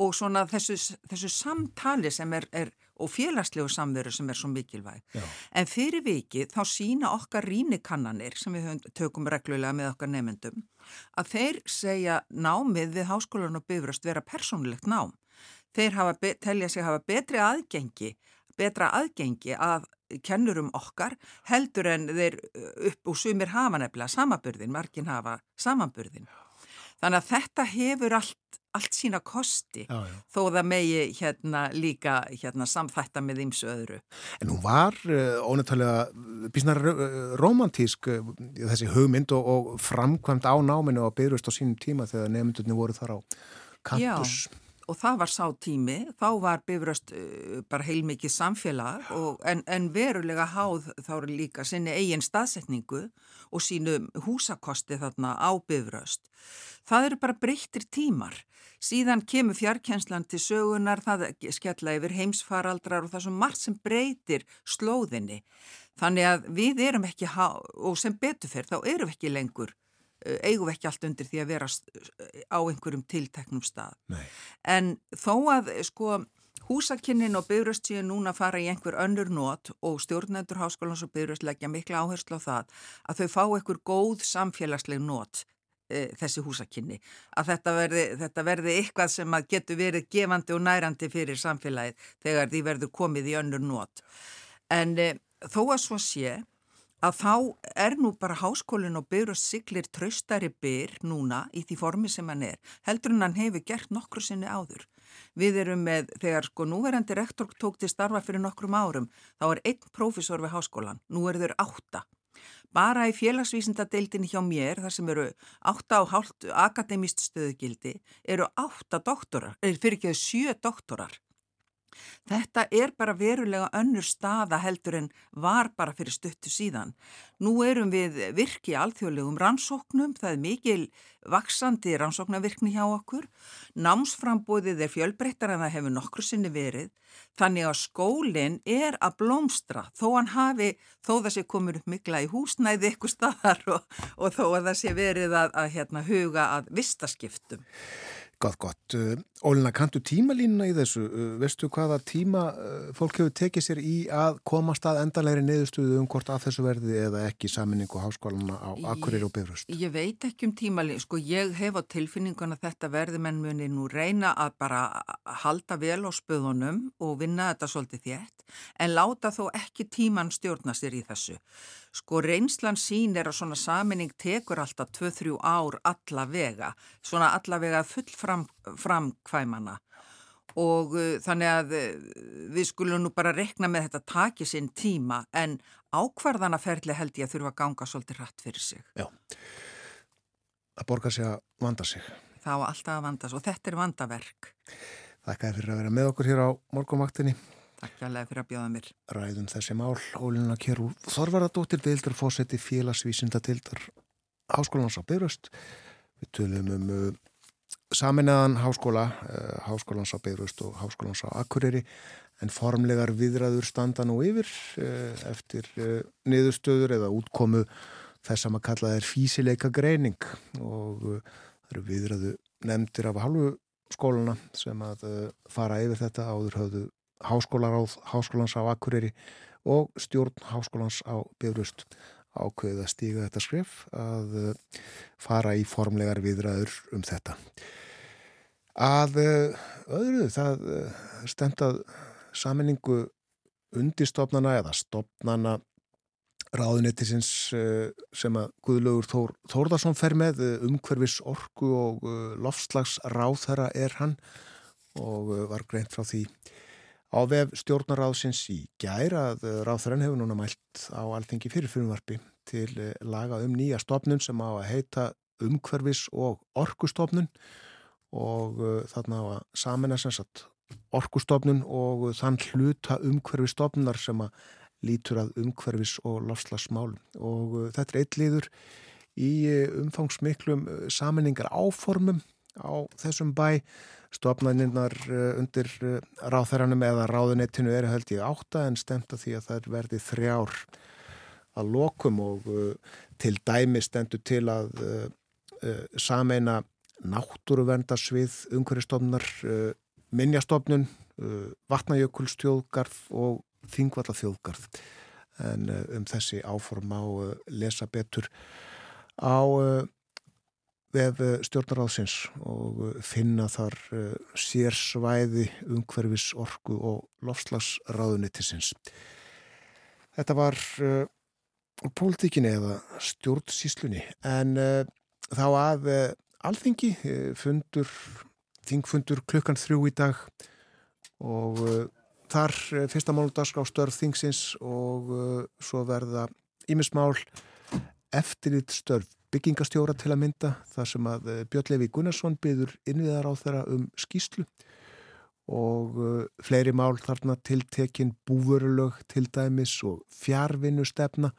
og svona þessu, þessu samtali sem er, er og félagslegu samveru sem er svo mikilvæg. Já. En fyrir vikið þá sína okkar rínekannanir sem við tökum reglulega með okkar nefndum að þeir segja námið við háskólan og bifröst vera persónulegt nám. Þeir hafa, telja sig hafa betri aðgengi, betra aðgengi að kennurum okkar heldur en þeir upp og sumir hafa nefnilega samaburðin, margin hafa samanburðin. Þannig að þetta hefur allt, allt sína kosti já, já. þó það megi hérna líka hérna, samþætta með ymsu öðru.
En hún var uh, ónættilega bísnar romantísk uh, þessi hugmynd og, og framkvæmt á náminu og byrjust á sínum tíma þegar nefndunni voru þar á kampus. Já
og það var sá tími, þá var bifröst uh, bara heilmikið samfélag og, en, en verulega háð þá er líka sinni eigin staðsetningu og sínu húsakosti þarna á bifröst. Það eru bara breyttir tímar. Síðan kemur fjarkjenslan til sögunar, það skella yfir heimsfaraldrar og það er svo margt sem breytir slóðinni. Þannig að við erum ekki, og sem beturferð, þá erum við ekki lengur eigum við ekki allt undir því að vera á einhverjum tilteknum stað.
Nei.
En þó að sko húsakinnin og byrjast séu núna að fara í einhver önnur nót og stjórnendur háskólans og byrjast leggja mikla áherslu á það að þau fá einhver góð samfélagsleg nót e, þessi húsakinni. Að þetta verði, þetta verði eitthvað sem getur verið gefandi og nærandi fyrir samfélagið þegar því verður komið í önnur nót. En e, þó að svo sé að þá er nú bara háskólinn og byrjur og siglir tröstari byr núna í því formi sem hann er. Heldur en hann hefur gert nokkru sinni áður. Við erum með, þegar sko núverandi rektor tók til starfa fyrir nokkrum árum, þá er einn prófessor við háskólan, nú er þeir átta. Bara í félagsvísindadeildin hjá mér, þar sem eru átta á hálft akademist stöðugildi, eru átta doktorar, er fyrir ekki að sjö doktorar. Þetta er bara verulega önnur staða heldur en var bara fyrir stuttu síðan. Nú erum við virki alþjóðlegum rannsóknum, það er mikil vaksandi rannsóknarvirkni hjá okkur. Námsframbóðið er fjölbreyttar en það hefur nokkru sinni verið. Þannig að skólinn er að blómstra þó hann hafi, þó það sé komur upp mikla í húsnæði ykkur staðar og, og þó að það sé verið að, að hérna, huga að vistaskiptum.
Gott, gott. Uh, Ólina, kanntu tímalínuna í þessu? Uh, veistu hvaða tíma uh, fólk hefur tekið sér í að komast að endalegri neðustuðu um hvort að þessu verði eða ekki saminningu háskóluna á Akkurir og Bifröst?
Ég veit ekki um tímalín. Sko ég hef á tilfinningun að þetta verði menn muni nú reyna að bara halda vel á spöðunum og vinna þetta svolítið þétt en láta þó ekki tíman stjórna sér í þessu. Sko reynslan sín er að svona saminning tekur alltaf 2-3 ár allavega, svona allavega full fram, og uh, þannig að uh, við skulum nú bara rekna með þetta takið sinn tíma en ákvarðanaferli held ég að þurfa að ganga svolítið rætt fyrir sig.
Já, það borgar sig að vanda sig.
Það var alltaf að vanda sig og þetta er vandaverk.
Þakka fyrir að vera með okkur hér á morgumaktinni.
Takk alveg fyrir að bjóða mér.
Ræðum þessi mál, Ólina Kjærúl Þorvaradóttir, deildar fósetti félagsvísinda deildar Háskólans á Byrjast. Við tölum um uh, saminnaðan háskóla, uh, Háskólans á Byrjast og Háskólans á Akureyri, en formlegar viðræður standa nú yfir uh, eftir uh, niðurstöður eða útkomu þess að maður kallaði er físileika greining og uh, það eru viðræðu nefndir af halvu skóluna sem að uh, fara yfir þetta áður höfðu háskólaráð háskólans á Akureyri og stjórn háskólans á Bifröst ákveðið að stíga þetta skref að eh, fara í formlegar viðræður um þetta. Að eh, öðru það eh, stendað saminningu undistofnana eða stopnana ráðunettisins sem að Guðlaugur Þór, Þórðarsson fer með umhverfis orku og lofslags ráðherra er hann og var greint frá því Á vef stjórnaráðsins í gær að eh, ráþrann hefur núna mælt á alþengi fyrir fyrirvarpi til eh, laga um nýja stopnun sem á að heita umhverfis og orkustofnun og uh, þarna á að samina sem sagt orkustofnun og þann hluta umhverfistofnunar sem að lítur að umhverfis og lofslagsmál og þetta er eitt liður í umfangsmiklum saminningar áformum á þessum bæ Stofnaninnar eh, undir eh, ráþæranum eða ráðunettinu eru held ég átta en stemta því að það verði þrjár að lokum og uh, til dæmi stendur til að sameina náttúruvendarsvið, umhverjastofnar, minnjastofnun, vatnajökulstjóðgarð og þingvallaþjóðgarð. En um þessi áform á lesa betur á vef eh, stjórnaráðsins og eh, finna þar eh, sérsvæði umhverfis orku og lofslagsráðunittisins. Þetta var uh, pólitíkinni eða stjórnsíslunni en uh, þá að uh, alþingi fundur, þingfundur klukkan þrjú í dag og þar fyrsta mánudags á störð þingsins og svo verða ímismál eftirlit störf byggingastjóra til að mynda þar sem að eh, Björn Levi Gunnarsson byður innviðar á þeirra um skýslu og uh, fleiri mál þarna tiltekin búverulög til dæmis og fjárvinnustefna.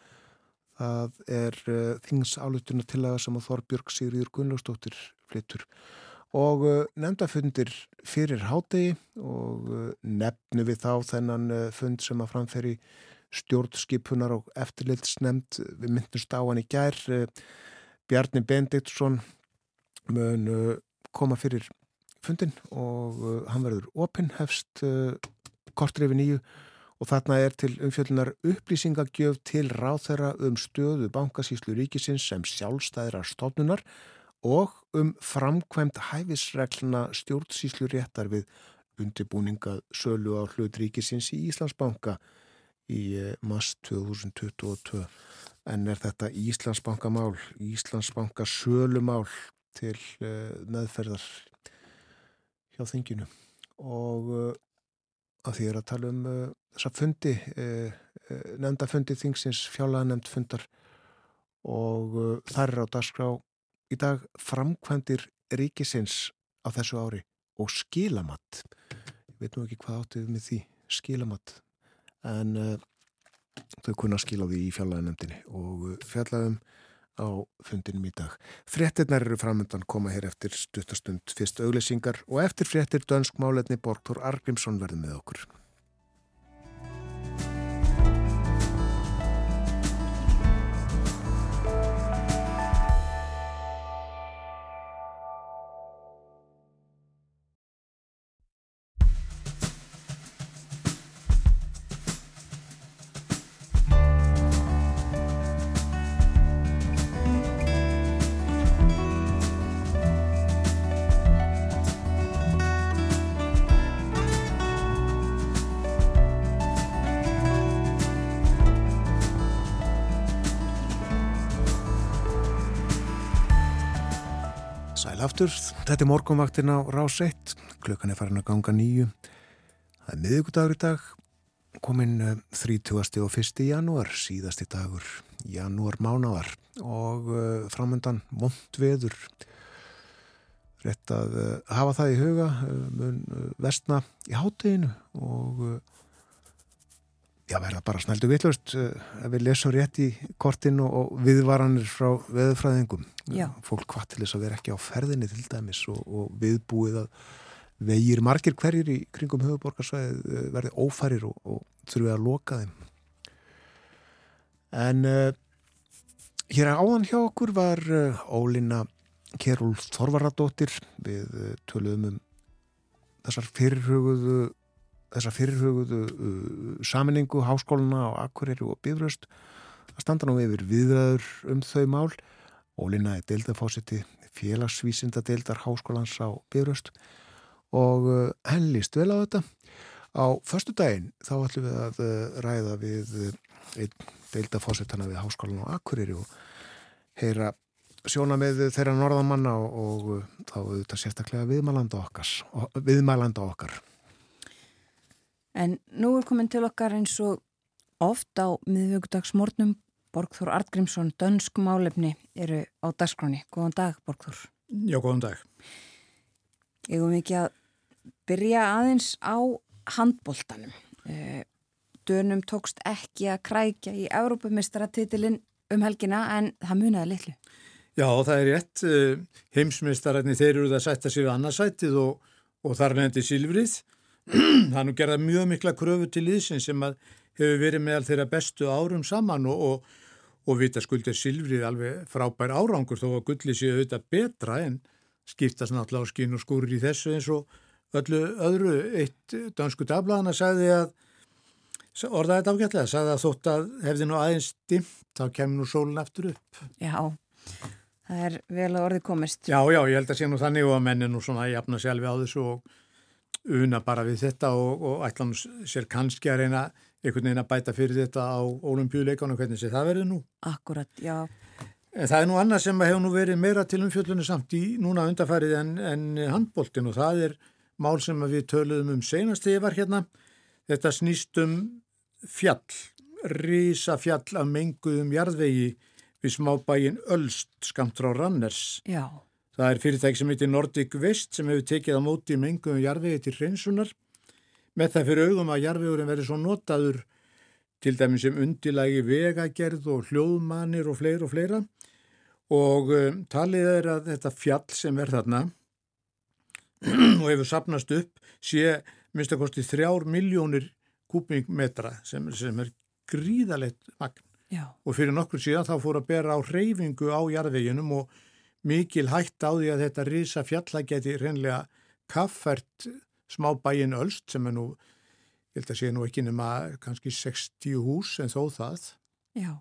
Það er uh, þingsálutina til að sem að Þorbjörg Sigriður Gunnlaugstóttir flyttur og nefndafundir fyrir hádegi og nefnu við þá þennan fund sem að framferi stjórnskipunar og eftirlitsnefnd. Við myndumst á hann í gær Bjarni Bendiktsson mun koma fyrir fundin og hann verður opinn hefst kortrifi nýju og þarna er til umfjöldunar upplýsingagjöf til ráþæra um stöðu bankasíslu ríkisins sem sjálfstæðra stofnunar og um framkvæmt hæfisregluna stjórnsíslu réttar við undirbúninga sölu á hlut ríkisins í Íslandsbanka í eh, mass 2022 en er þetta Íslandsbankamál Íslandsbanka sölumál til uh, meðferðar hjá þinginu? Og uh, að því er að tala um þessa fundi nefndafundi þingsins fjálaða nefnd fundar. Og þar er á dagskrá í dag framkvæmdir ríkisins á þessu ári og skilamatt ég veit nú ekki hvað áttið með því skilamatt en uh, þau kunna skila því í fjallaðanemdini og uh, fjallaðum á fundinum í dag. Frettirnar eru framöndan koma hér eftir stuttastund fyrst auglýsingar og eftir frettir dönsk máletni Borgþór Argrímsson verði með okkur. Aftur. Þetta er morgunvaktin á rás 1. Klukkan er farin að ganga nýju. Það er miðugudagur í dag. Komin 30. Eh, og 1. janúar, síðasti dagur, janúar mánadar og uh, framöndan vond veður. Rett að uh, hafa það í huga, uh, mun vestna í háteginu og já, verða bara snældu vittlust ef við lesum rétt í kortin og viðvaranir frá veðufræðingum já. fólk hvað til þess að vera ekki á ferðinni til dæmis og, og viðbúið að vegir margir hverjir í kringum höfuborgarsvæði verði ófærir og, og þurfum við að loka þeim. En uh, hér áðan hjá okkur var uh, Ólína Kerúl Þorvaradóttir við uh, töluðum um þessar fyrirhuguðu þessa fyrirhuguðu uh, saminningu háskóluna á Akureyri og Bifröst að standa nú yfir viðræður um þau mál. Ólina er deildafósiti félagsvísinda deildar háskólans á Bifröst og uh, henn líst vel á þetta. Á förstu daginn þá ætlum við að uh, ræða við einn deildafósitana við háskólan á Akureyri og heyra sjóna með þeirra norðamanna og, og þá auðvitað sérstaklega viðmælanda okkar, viðmælanda okkar
En nú er komin til okkar eins og oft á miðvöggudagsmórnum Borgþór Artgrímsson, dönsk málefni eru á dagskráni. Góðan dag, Borgþór.
Já, góðan dag.
Ég um ekki að byrja aðeins á handbóltanum. Eh, Dönum tókst ekki að krækja í Európamistara-titilinn um helgina en það munaði litlu.
Já, það er rétt. Eh, Heimsmeistarætni þeir eru það að setja sig við annarsætið og, og þar nefndi Silvrið það er nú gerða mjög mikla kröfu til íðsin sem að hefur verið meðal þeirra bestu árum saman og, og, og vita skuldir Silfrið alveg frábær árangur þó að gulli séu auðvitað betra en skiptast náttúrulega á skín og skúrir í þessu eins og öllu öðru eitt dansku dagbladana sagði að orðaði þetta ágætlega, sagði að þótt að hefði nú aðeins dimt þá kemur nú sólun aftur upp.
Já, það er vel að orðið komist.
Já, já, ég held að sé nú þannig og að menni nú svona jafna sjálfi á þessu og una bara við þetta og, og ætla hann sér kannski að reyna einhvern veginn að bæta fyrir þetta á ólimpíuleikánu hvernig sé það verið nú.
Akkurat, já.
En það er nú annað sem hefur nú verið meira til umfjöldunni samt í núna undarfærið en, en handbóltin og það er mál sem við töluðum um senast þegar ég var hérna. Þetta snýst um fjall, rísa fjall af menguðum jarðvegi við smábægin Ölst skamt frá Ranners.
Já.
Það er fyrirtæk sem heitir Nordic West sem hefur tekið á móti mengum jarfiði til hreinsunar. Með það fyrir augum að jarfiðurinn verður svo notaður til dæmis sem undilagi vegagerð og hljóðmanir og fleira og fleira. Og um, talið er að þetta fjall sem er þarna og hefur sapnast upp sé minnstakosti þrjár miljónir kúpingmetra sem, sem er gríðalegt magn.
Já.
og fyrir nokkur síðan þá fór að bera á reyfingu á jarðveginum og mikil hætt á því að þetta risa fjalla geti reynlega kaffert smá bæin Ölst sem er nú, ég held að sé nú ekki nema kannski 60 hús en þó það.
Já.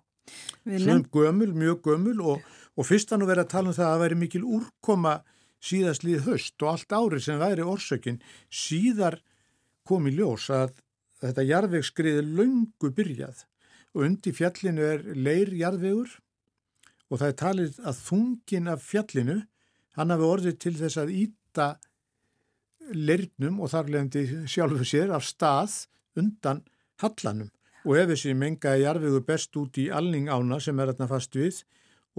Nefnd,
gömul, mjög gömul og, og fyrst að nú vera að tala um það að væri mikil úrkoma síðastlið höst og allt árið sem væri orsökin síðar kom í ljós að þetta jarðvegskriði löngu byrjað og undir fjallinu er leir jarðvegur og það er talið að þungin af fjallinu hann hafi orðið til þess að íta leirnum og þarlegandi sjálfu sér af stað undan hallanum. Og ef þessi mengaði jarðvegu best út í alning ána sem er þarna fast við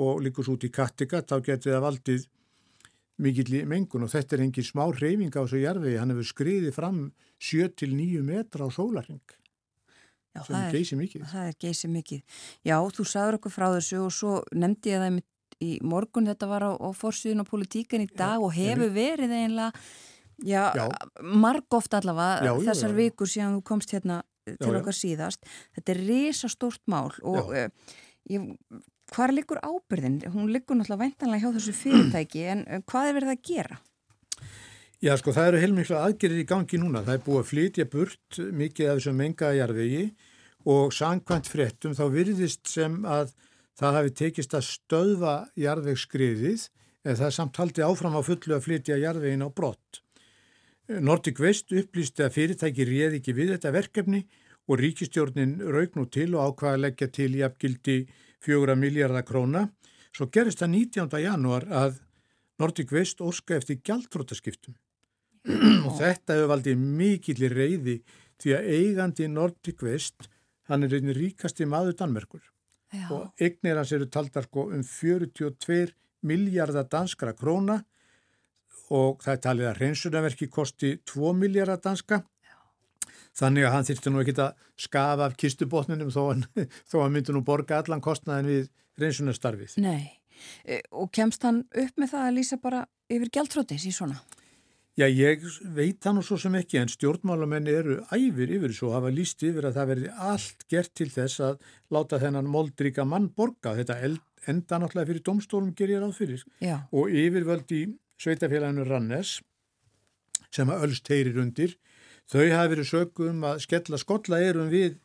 og líkus út í Kattegat þá getur það valdið mikill í mengun. Og þetta er engin smá reyfing á þessu jarðvegi, hann hefur skriðið fram 7-9 metra á sólarring
já, það er, það er geysi mikið. Já, þú sagður okkur frá þessu og svo nefndi ég það í morgun, þetta var á, á forsýðun og politíkan í dag og hefur verið eiginlega, já,
Já.
margóft allavega
Já, já,
þessar
já.
vikur síðan þú komst hérna til
Já, já.
okkar síðast. Þetta er risastórt mál og uh, ég, hvar liggur ábyrðin? Hún liggur náttúrulega væntanlega hjá þessu fyrirtæki en uh, hvað er verið að gera?
Já, sko, það eru heilmikla aðgerir í gangi núna. Það er búið að flytja burt mikið af þessum mengaða jarðvegi og sangkvæmt fréttum þá virðist sem að það hafi tekist að stöðva jarðvegsskriðið eða það samt haldið áfram á fullu að flytja jarðvegin á brott. Nordic West upplýsti að fyrirtæki réð ekki við þetta verkefni og ríkistjórnin raug nú til og ákvaða að leggja til jafngildi 4 miljardar króna. Svo gerist það 19. janúar að Nordic West óska eftir gjaldrótaskiptum og þetta hefur valdið mikill reyði því að eigandi Nordic West, hann er einn ríkasti maður Danmerkur
Já,
og eignir hans eru taldar sko um 42 miljardar danskra króna og það er talið að reynsunarverki kosti 2 miljardar danska þannig að hann þyrfti nú ekki að skafa af kistubotninum þó þó hann myndi nú borga allan kostnaðin við reynsunarstarfið.
nei. E, og kemst hann upp með það að lýsa bara yfir gjaldfrótis í svona?
Já, ég veit það nú svo sem ekki en stjórnmálamenni eru æfir yfir svo hafa líst yfir að það verði allt gert til þess að láta þennan moldríka mann borga. Þetta enda náttúrulega fyrir domstólum ger ég ráð fyrir.
Já,
og yfirvöld í sveitafélaginu Rannes sem að ölst heyrir undir þau hafi verið sögum að skella skolla erum við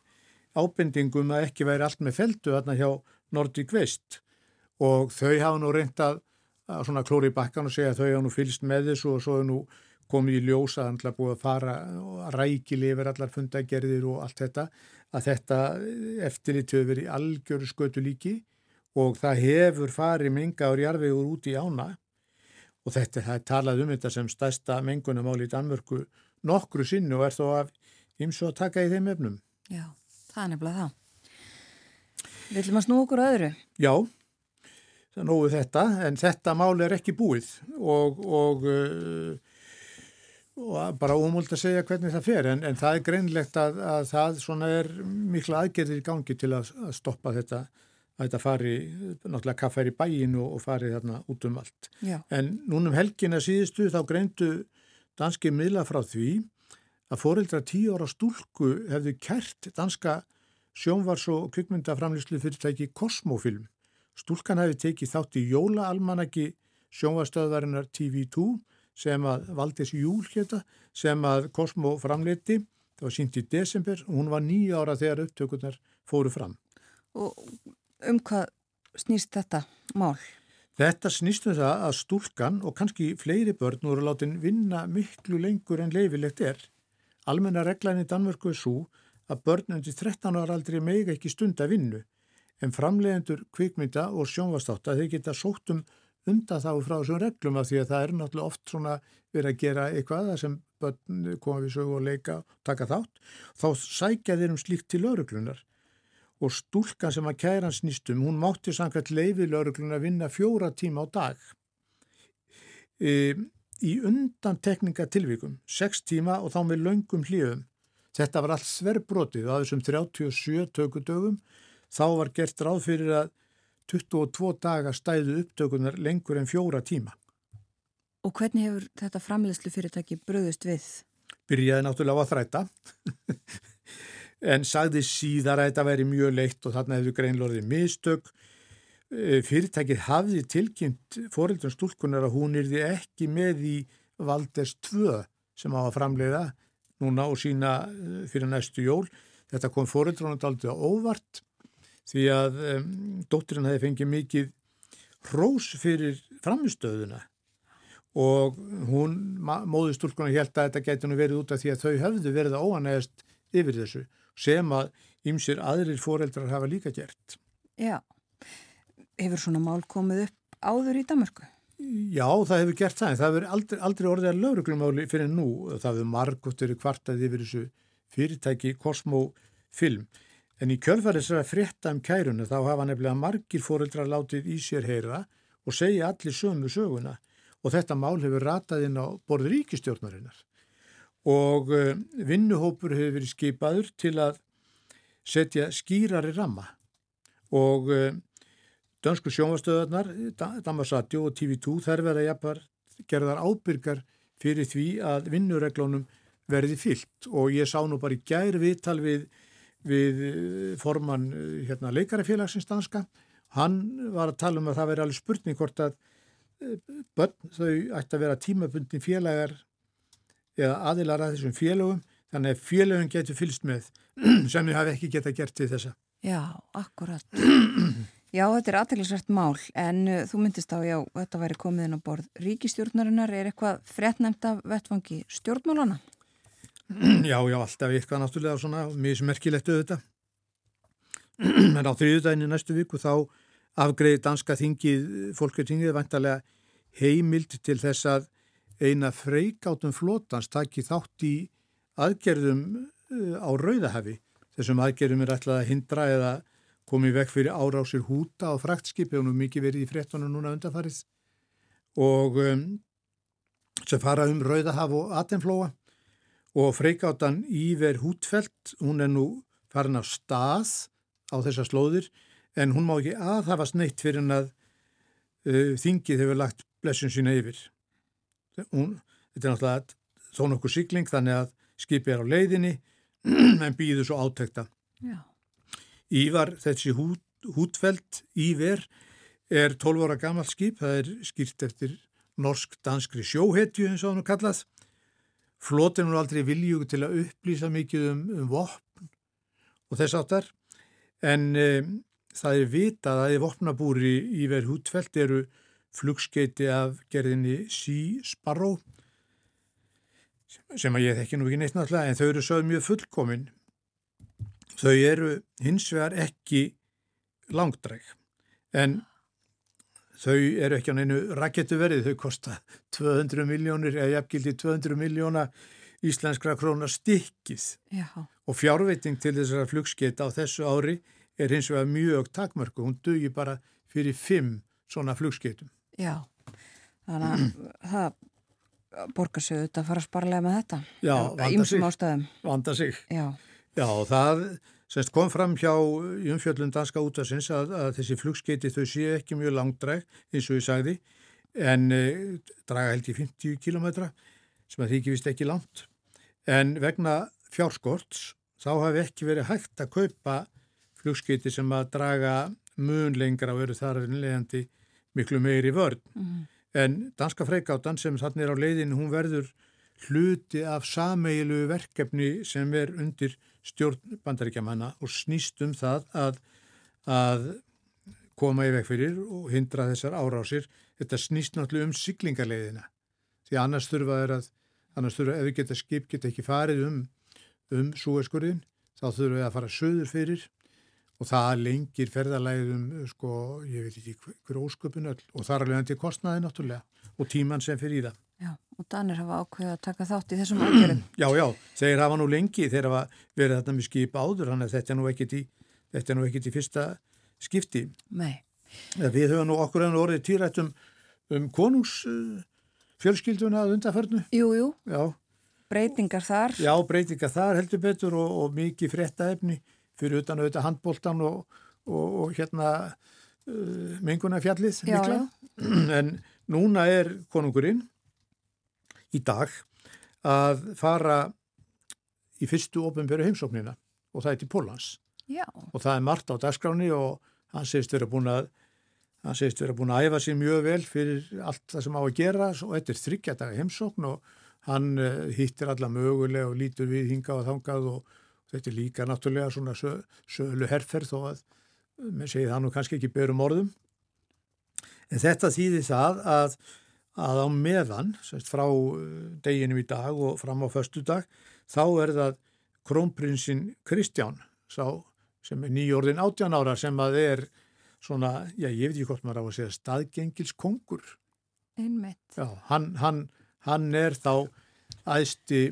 ábendingum að ekki væri allt með feldu þarna hjá Nordic West og þau hafa nú reynd að, svona klóri í bakkan og segja að þau hafa nú fylst með þessu og svo hefur nú komið í ljós að hann búið að fara og rækili yfir allar fundagerðir og allt þetta að þetta eftirlit hefur verið algjöru skötu líki og það hefur farið mengaður jarfiður út í ána og þetta er talað um þetta sem stærsta mengunamáli í Danmörku nokkru sinni og er þó að ymsu að taka í þeim efnum.
já, það er nefnilega það. Við ætlum að snú okkur öðru.
Já, nógu þetta, en þetta máli er ekki búið og, og, uh, og bara ómúld að segja hvernig það fer, en, en það er greinlegt að, að það svona er mikla aðgerðir í gangi til að, að stoppa þetta, að þetta fari, náttúrulega kaffær í bæinu og, fari þarna út um allt.
Já,
En núnum helgina síðustu þá greindu danski miðla frá því að foreldra tíu ára stúlku hefðu kært danska sjónvars- og kvikmyndaframlýslu fyrirtæki Kosmofilm. Stúlkan hefði tekið þátt í jólaalmanaki sjónvarstöðvarinnar TV2 sem að Valdis Júl hétta sem að Kosmo framleiti. Það var sínt í desember og hún var nýja ára þegar upptökurnar fóru fram.
og um hvað snýst þetta mál?
Þetta snýst um það að stúlkan og kannski fleiri börn voru látin vinna miklu lengur en leifilegt er. Almenna reglan í Danmörku er svo að börn undir 13 ára aldrei meiga ekki stunda vinnu en framleiðendur kvikmynda og sjónvastátt að þeir geta sótt um undan þá frá þessum reglum af því að það er náttúrulega oft svona verið að gera eitthvað þar sem börn koma við sögu og leika og taka þátt. Þá sækja þeir um slíkt til lauruglunar og stúlkan sem að kæran snýstum, hún mátti samkvæmt leifi lauruglunar vinna fjóra tíma á dag. e, í undan tekningatilvíkum, 6 tíma og þá með löngum hljöfum. Þetta var allt sverbrotið á þessum 37 tökudögum. Þá var gert ráð fyrir að 22 daga stæðu upptökunar lengur en fjóra tíma.
Og hvernig hefur þetta framlegslu fyrirtæki bröðust við?
Byrjaði náttúrulega á að þræta en sagði síðar að þetta væri mjög leitt og þarna hefðu greinlorðið mistök. E, fyrirtækið hafði tilkynnt fóreldun stúlkunar að hún yrði ekki með í Valders 2 sem á að framleiða núna og sína e, fyrir næstu jól. Þetta kom fóreldrunum aldrei á óvart því að um, dóttirinn hefði fengið mikið hrós fyrir framistöðuna og hún, móðustúlkunar, held að þetta geti nú verið út af því að þau höfðu verið að óanægast yfir þessu sem að ymsir aðrir foreldrar hafa líka gert.
Já, hefur svona mál komið upp áður í Damörku?
Já, það hefur gert það, en það hefur aldrei, aldrei orðið að lauruglumáli fyrir nú. Það hefur margóttir kvartað yfir þessu fyrirtæki Cosmo Film. En í kjölfarið sér að frétta um kærunu þá hafa nefnilega margir fóreldrar látið í sér heyra og segja allir sömu söguna. Og þetta mál hefur ratað inn á borður ríkistjórnarinnar. Og uh, vinnuhópur hefur verið skipaður til að setja skýrari ramma. Og uh, dönsku sjónvastöðarnar, Damarsatjó og TV2 þær verða jafnvar gerðar ábyrgar fyrir því að vinnureglunum verði fyllt og ég sá nú bara í gæri viðtal við við eh, formann eh, hérna, leikarafélagsins danska. Hann var að tala um að það veri alveg spurning hvort að eh, börn þau ætti að vera tímabundin félagar eða aðilar að þessum félagum þannig að félagum getur fylst með sem við hafi ekki geta gert til þessa.
Já, akkurat. Já, þetta er aðtæklusvært mál en uh, þú myndist á, já, þetta væri komið inn á borð ríkistjórnarinnar, er eitthvað frettnæmt af vettfangi stjórnmálana?
Já, já, alltaf eitthvað náttúrulega svona mjög smerkilegt auðvitað. En á þriðudaginu næstu viku þá afgreði danska þingið, fólkjötingið vantarlega heimild til þess að eina freikátum flótans taki þátt í aðgerðum uh, á Rauðahafi. Þessum aðgerðum er ætlað að hindra eða komið vekk fyrir árásir húta á fraktskipi og nú mikið verið í frettunum núna undarfarið og um, sem fara um Rauðahaf og Atenflóa og freikáttan Íver Hútfeldt, hún er nú farin af stað á þessa slóðir en hún má ekki aðhafast neitt fyrir en að uh, þingið hefur lagt blessun sína yfir. Hún, þetta er náttúrulega þó nokkuð sigling þannig að skipið er á leiðinni en býður svo átekta.
Já.
Ívar, þessi hút, Hútfeldt Íver er 12 ára gammal skip, það er skýrt eftir norsk-danskri sjóhetju eins og hann er kallað Flótin er aldrei viljúk til að upplýsa mikið um, um vopn og þess áttar en um, það er vitað að í vopnabúri í verð hútfelt eru flugskeiti af gerðinni Sea Sparrow sem að ég þekki nú ekki neitt náttúrulega en þau eru sögð mjög fullkomin. Þau eru hins vegar ekki langdræk en þau eru ekki á neinu rakettuverið, þau kosta 200 miljónir eða jafngildi 200 miljóna íslenskra krónar stikkið
Já.
og fjárveiting til þessara flugskeita á þessu ári er hins vegar mjög takmörku, hún dugir bara fyrir fimm svona flugskeitum.
Já, þannig að það borgar sig auðvitað að fara sparlega með þetta.
Já, vanda sig.
Ástæðum.
Vanda sig.
Já.
Já, það Semst kom fram hjá í umfjöldun danska útvarsins að, að þessi flugskeiti þau séu ekki mjög langdræg eins og ég sagði en e, draga held í 50 kilometra sem að því ekki vist ekki langt en vegna fjárskorts þá hafi ekki verið hægt að kaupa flugskeiti sem að draga mun lengra og eru þar leiðandi miklu meiri vörn mm. en danska freikáttan sem þannig er á leiðin hún verður hluti af sameilu verkefni sem er undir stjórn bandaríkjamanna og snýst um það að, að koma í veg fyrir og hindra þessar árásir. Þetta snýst náttúrulega um syklingarleiðina því annars þurfa er að, annars þurfa ef við geta skip geta ekki farið um, um súeskurðin þá þurfa við að fara söður fyrir og það lengir ferðarlæðum sko, ég veit ekki hver ósköpun öll og þar alveg til kostnaði náttúrulega og tíman sem fyrir í það.
Já, og Danir hafa ákveðið að taka þátt í þessum ákveðum.
Já, já, þeir hafa nú lengi, þeir hafa verið þetta með skip áður, þannig að þetta er nú ekkit í, þetta er nú ekkit í fyrsta skipti.
Nei.
Við höfum nú okkur enn orðið týrætt um, um konungs fjölskylduna að undarförnu?
Jú, jú.
Já.
Breytingar þar?
Já, breytingar þar heldur betur og, og mikið fréttaefni fyrir utan auðvitað handbóltan og, og, og hérna uh, mengunafjallið mikla. En núna er konungurinn í dag að fara í fyrstu ofinbjöru heimsóknina og það er til Pólans.
Já.
Og það er margt á dagskráni og hann segist vera búin að hann segist vera búin að æfa sér mjög vel fyrir allt það sem á að gera og þetta er þryggjadaga heimsókn og hann uh, hittir alla mögulega og lítur við hinga og þangað og þetta er líka náttúrulega svona sö, sölu herrferð þó að með segið hann og kannski ekki berum orðum. En þetta þýðir það að, að á meðan, semst frá deginum í dag og fram á förstu dag, þá er það krónprinsinn Kristján, sá sem er nýjórðin 18 ára sem að er svona, já ég veit ekki hvort maður á að segja staðgengils kongur.
Einmitt.
Já, hann, hann, hann er þá aðsti,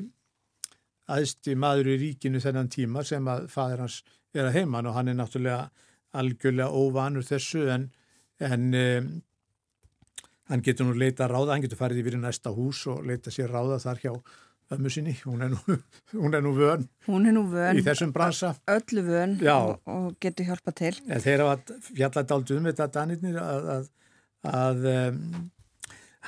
aðsti maður í ríkinu þennan tíma sem að fadir hans er að heiman og hann er náttúrulega algjörlega óvanur þessu en, en um, hann getur nú leita ráða, hann getur farið yfir í næsta hús og leita sér ráða þar hjá ömmu sinni, hún er nú, hún er nú vön.
Hún er nú vön.
Í þessum bransa.
Öllu vön og, og getur hjálpa til.
En þeir hafa fjallat aldrei um þetta danirnir að, að, að um,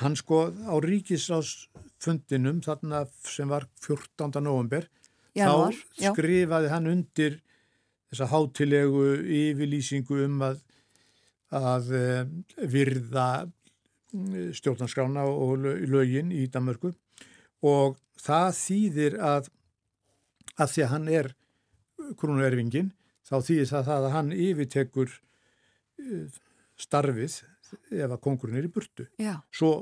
hann sko á ríkisásfundinum þarna sem var 14. november
Janúar,
þá skrifaði já. hann undir þessa hátilegu yfirlýsingu um að, að virða stjórnarskrána og lögin í Danmörku og það þýðir að að því að hann er krúnuerfingin þá þýðir það að hann yfirtekur starfið ef að kongurinn er í burtu.
Já.
Svo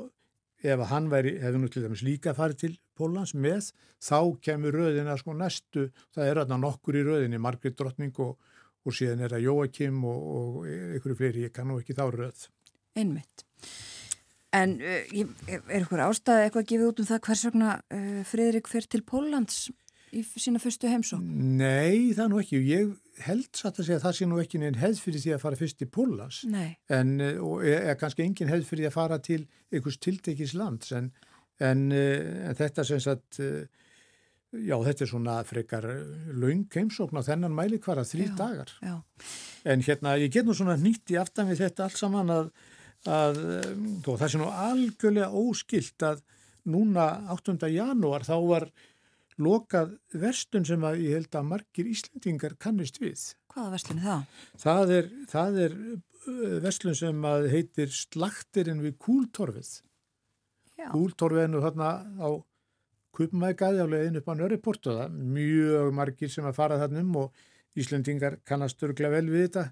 ef að hann væri, hefði nú til dæmis líka farið til Pólans með, þá kemur röðina sko næstu, það er aðna nokkur í röðinni, Margrit Drottning og, og síðan er það Jóakim og, og einhverju fleiri, ég kannu ekki þá röð.
Einmitt. En uh, er ykkur ástæði eitthvað að gefa út um það hvers vegna uh, Fridrik fer til Pólans í sína fyrstu heimsók?
Nei, það nú ekki. Ég held satt að segja að það sé nú ekki neinn hefð fyrir því að fara fyrst til Pólans.
Nei.
En, og er, er kannski engin hefð fyrir því að fara til einhvers tiltekis lands. En, en, en þetta sem sagt, já þetta er svona frekar laung heimsókn á þennan mæli hvaða þrý dagar.
Já.
En hérna, ég get nú svona nýtt í aftan við þetta allt saman að að þó, það sé nú algjörlega óskilt að núna 8. janúar þá var lokað verstun sem að ég held að margir Íslandingar kannist við.
Hvaða verslun er það?
Það er, það er verslun sem að heitir Slaktirinn við Kúltorfið.
Já.
Kúltorfið er nú þarna á Kupmækaði á leiðin upp á Nörriport og það mjög margir sem að fara þarna um og Íslandingar kannast örglega vel við þetta.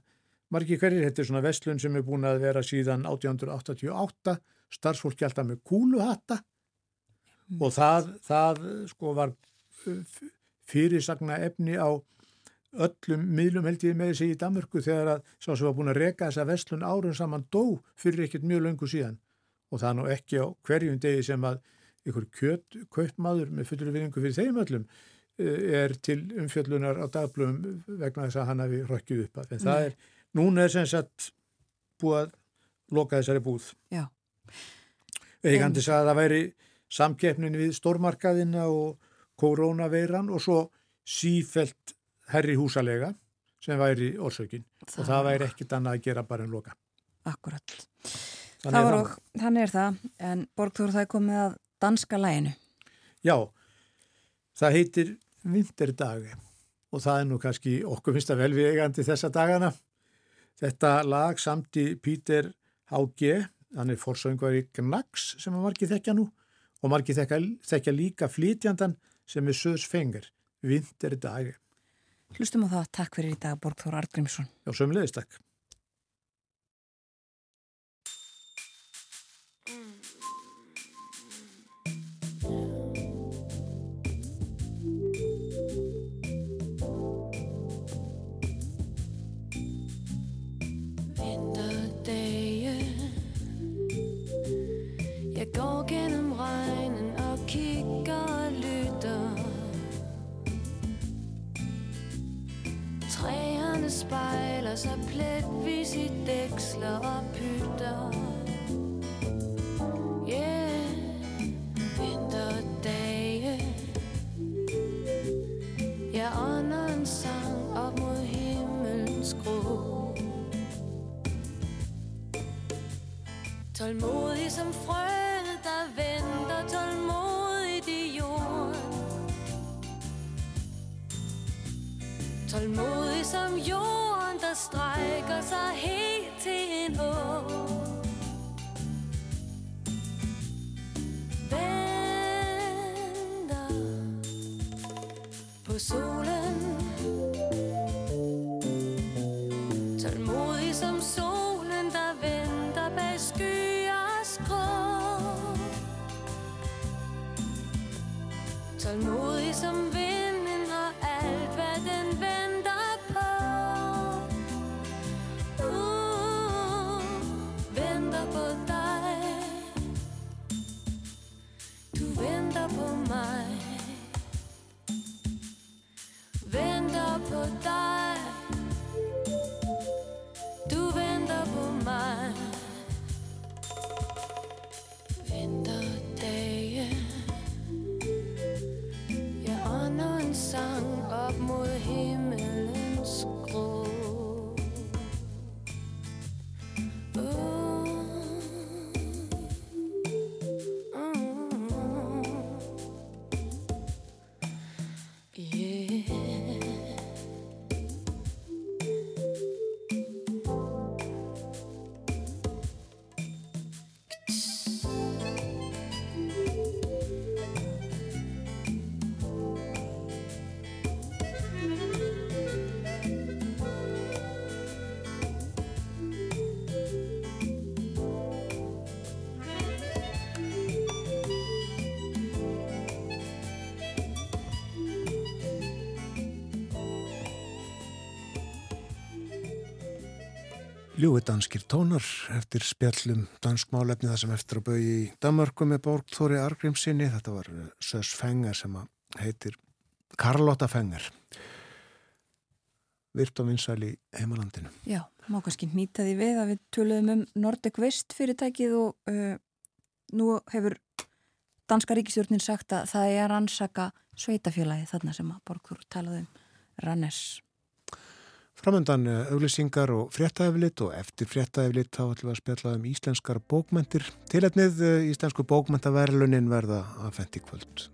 Margir hverjir, þetta er svona vestlun sem er búin að vera síðan 1888, starfsfólki alltaf með kúluhatta mm. og það, það sko var fyrirsagna efni á öllum miðlum held ég með þessi í Danmörku þegar að sá sem var búin að reka þessa vestlun árun saman dó fyrir ekkert mjög löngu síðan og það nú ekki á hverjum degi sem að ykkur kjött, kaupmaður með fullur viðingu fyrir þeim öllum er til umfjöllunar á dagblöfum vegna þess að hann hafi rökkið upp að. En það er Núna er sem sagt búið að loka þessari búð.
Já.
Eigandi sagði að það væri samkeppnin við stórmarkaðina og koronaveiran og svo sífelt herri húsalega sem væri orsökin það og það væri ekkit annað að gera bara en loka.
Akkurat. Þannig það var og þannig er það en Borgþór það er komið að danska læginu.
Já, það heitir Vinterdagi og það er nú kannski okkur finnst að vel við eigandi þessa dagana. Þetta lag samti Pítur H.G. hann er forsöngvar í Gnags sem að margir þekkja nú og margir þekkja, þekkja líka flytjandan sem er Söðs Fenger, Vinter dagi.
Hlustum á það, takk fyrir í dag Borgþór Artgrímsson.
Já, sömulegist takk.
så pletvis i dæksler og pytter. Yeah, vinterdage Jeg ånder en sang op mod himmelens grå Tålmodig som frø strækker sig helt til en å. Venter på solen.
Ljúi danskir tónar eftir spjallum danskmálefni það sem eftir að bau í Danmarku með Borgþóri Argrímsinni. Þetta var eh, Sös Fenger sem heitir Karlotta Fenger. Virt og vinsæl í heimalandinu.
Já, má kannski nýta því við að við töluðum um Nordic West fyrirtækið og uh, nú hefur danska ríkistjórnin sagt að það er ansaka sveitafélagi þarna sem að Borgþór talaði um Rannes.
Framöndan auglýsingar og fréttaeflit og eftir fréttaeflit þá ætlum við að spjalla um íslenskar bókmentir. Tiletnið íslensku bókmentaverlunin verða að fendi kvöld.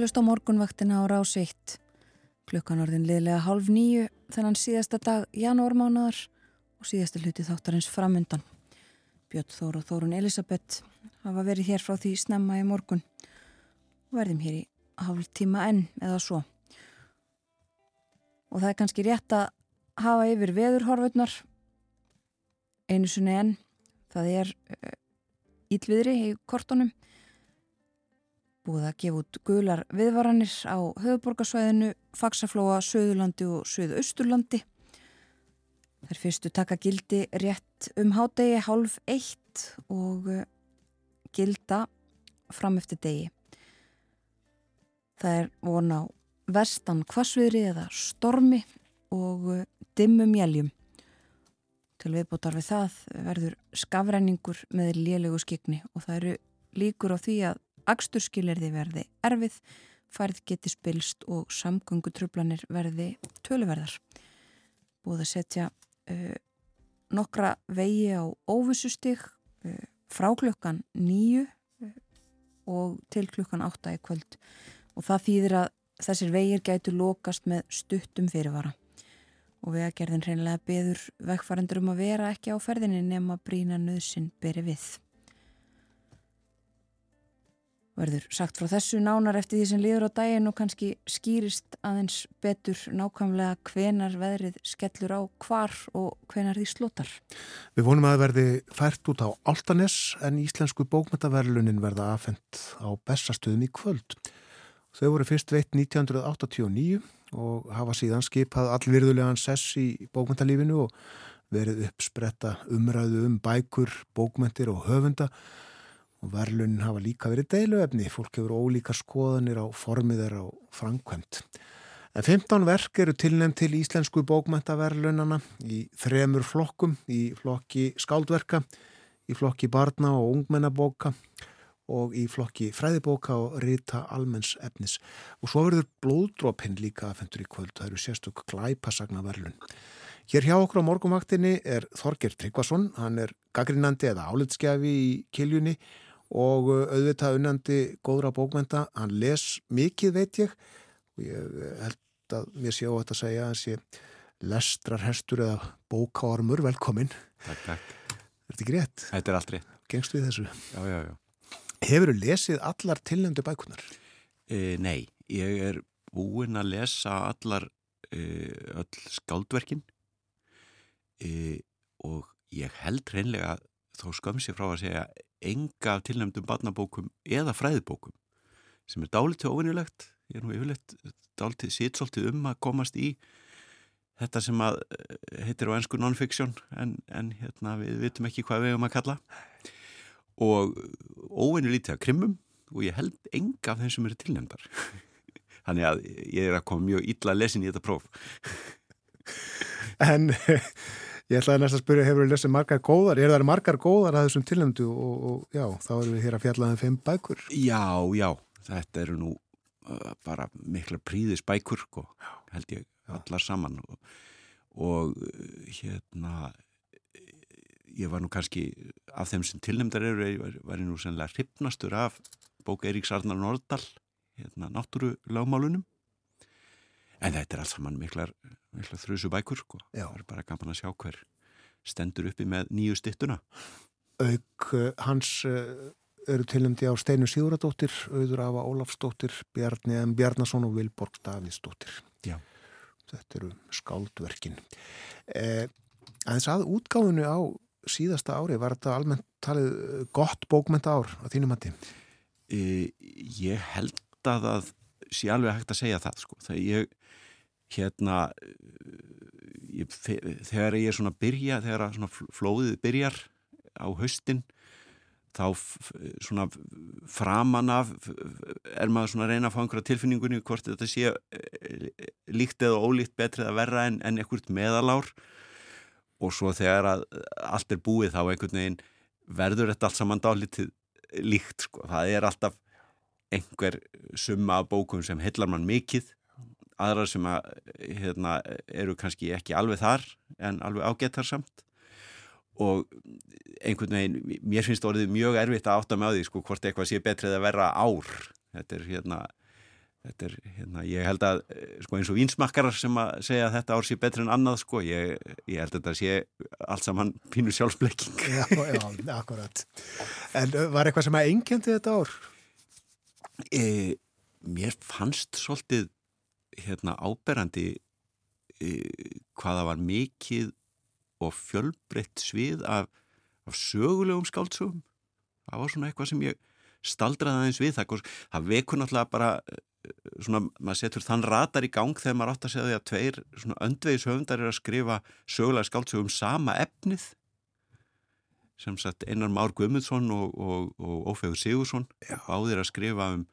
Lusta á morgunvaktina á rás 1. Klukkan orðin liðlega hálf nýju þennan síðasta dag janúarmánaðar og síðasta hluti þáttarins framundan. Björn Þór og Þórun Elisabeth hafa verið hér frá því snemma í morgun og verðum hér í hálf tíma enn eða svo. Og það er kannski rétt að hafa yfir veðurhorfurnar einu sinni enn. Það er ílviðri í kortunum búið að gefa út gular viðvaranir á höfuborgarsvæðinu, Faxaflóa, Suðurlandi og Suðausturlandi. Þær fyrstu taka gildi rétt um hádegi hálf eitt og eh, gilda fram eftir degi. Það er von á vestan kvasviðri eða stormi og eh, dimmum jæljum. Til viðbútar við það verður skafræningur með lélegu skikni og það eru líkur á því að aksturskilirði verði erfið, færð geti spilst og samgöngutrublanir verði töluverðar. Búið að setja uh, nokkra vegi á óvissustig uh, frá klukkan nýju uh, og til klukkan átta í kvöld og það þýðir að þessir vegir gætu lokast með stuttum fyrirvara og vegagerðin reynilega beður vegfærandur um að vera ekki á ferðinni nema brína nöðsin beri við. Verður sagt frá þessu nánar eftir því sem liður á daginn og kannski skýrist aðeins betur nákvæmlega hvenar veðrið skellur á hvar og hvenar því slotar.
Við vonum að það verði fært út á Altanes en íslensku bókmyndaverlunin verða afhengt á bestastöðum í kvöld. Þau voru fyrst veitt 1989 og hafa síðan skipað allvirðulegan sess í bókmyndalífinu og verið uppspretta umræðu um bækur, bókmyndir og höfunda og verlunin hafa líka verið deiluefni. Fólk hefur ólíka skoðanir á formiðar á framkvæmt. En 15 verk eru tilnefn til íslensku bókmyndaverlunana í þremur flokkum, í flokki skáldverka, í flokki barna og ungmennabóka og í flokki fræðibóka og rita almenns efnis. Og svo verður blóðdrópinn líka aðfendur í kvöld. Það eru sérstök glæpasagna verlun. Hér hjá okkur á morgumvaktinni er Þorger Tryggvason. Hann er gaggrinandi eða álitskjafi í kiljunni og auðvitað unnandi góðra bókmenta. Hann les mikið veit ég og ég held að mér sé þetta að segja að sé lestrarhestur eða bókaormur. Velkomin.
Takk, takk.
Er þetta ekki rétt?
Þetta er aldrei.
Gengst við þessu?
Já, já, já.
Hefur þú lesið allar tilnæmdu bækunar?
E, nei, ég er búinn að lesa allar e, öll skáldverkin e, og ég held reynlega þó skömm sér frá að segja enga af tilnæmdum barnabókum eða fræðibókum sem er dálítið óvinnilegt. Ég er nú yfirleitt dálítið sýtsóltið um að komast í þetta sem að heitir á ennsku non-fiction en, en hérna, við vitum ekki hvað við erum að kalla. Og óvinni lítið að krimmum og ég held enga af þeim sem eru tilnefndar. Þannig að ég er að koma mjög illa lesin í þetta próf.
En ég ætlaði næst að spyrja, hefur þú lesið margar góðar? Er það margar góðar að þessum tilnefndu og, og já, þá erum við hér að fjallaðum fimm bækur.
Já, já, þetta eru nú uh, bara mikla príðis bækur sko, held ég allar saman og, og hérna ég var nú kannski af þeim sem tilnefndar eru, var, var ég nú sennilega hrypnastur af bók Eiríks Arnar Nordal hérna náttúru lagmálunum en þetta er alls saman miklar þrjusu bækur sko, það er bara gaman að sjá hver stendur uppi með nýju stittuna
Auk uh, hans uh, eru tilnefndi á Steinu Sigurðardóttir, auður afa Ólafsdóttir, Bjarni M. Bjarnason og Vilborg Davíðsdóttir.
Já.
Þetta eru skáldverkin. Eh, aðeins að útgáfunu á síðasta ári, var þetta almennt talið uh, gott bókmenta ár á þínum hætti?
e, ég held að það sé alveg hægt að segja það sko. þegar ég hérna ég, þegar ég er svona að byrja þegar að flóðið byrjar á haustin þá svona framan af er maður svona að reyna að fá einhverja tilfinningunni hvort þetta sé eh, líkt eða ólíkt betri eða verra en, en einhvert meðalár og svo þegar að allt er búið þá einhvern veginn verður þetta allt saman dálítið líkt sko. það er alltaf einhver summa af bókum sem heillar mann mikið aðrar sem að, hérna, eru kannski ekki alveg þar en alveg ágetar samt og einhvern veginn, mér finnst orðið mjög erfitt að átta með því sko hvort eitthvað sé betrið að vera ár þetta er hérna þetta er hérna, ég held að sko eins og vinsmakkarar sem að segja að þetta ár sé betri en annað sko, ég, ég held að þetta sé allt saman pínu sjálfsblekking
Já, já, akkurat. En var eitthvað sem að engjandi þetta ár?
e, mér fannst svolítið hérna áberandi e, hvaða var mikið og fjölbreytt svið af, af sögulegum skáldsögum. Það var svona eitthvað sem ég staldraði aðeins við það, það vekur náttúrulega bara eh, svona, maður setur þann ratar í gang þegar maður átt að segja því að tveir svona öndvegis höfundar er að skrifa sögulega skáldsögum sama efnið. Sem sagt Einar Már Guðmundsson og, og, og Ófegur Sigursson báðir að skrifa um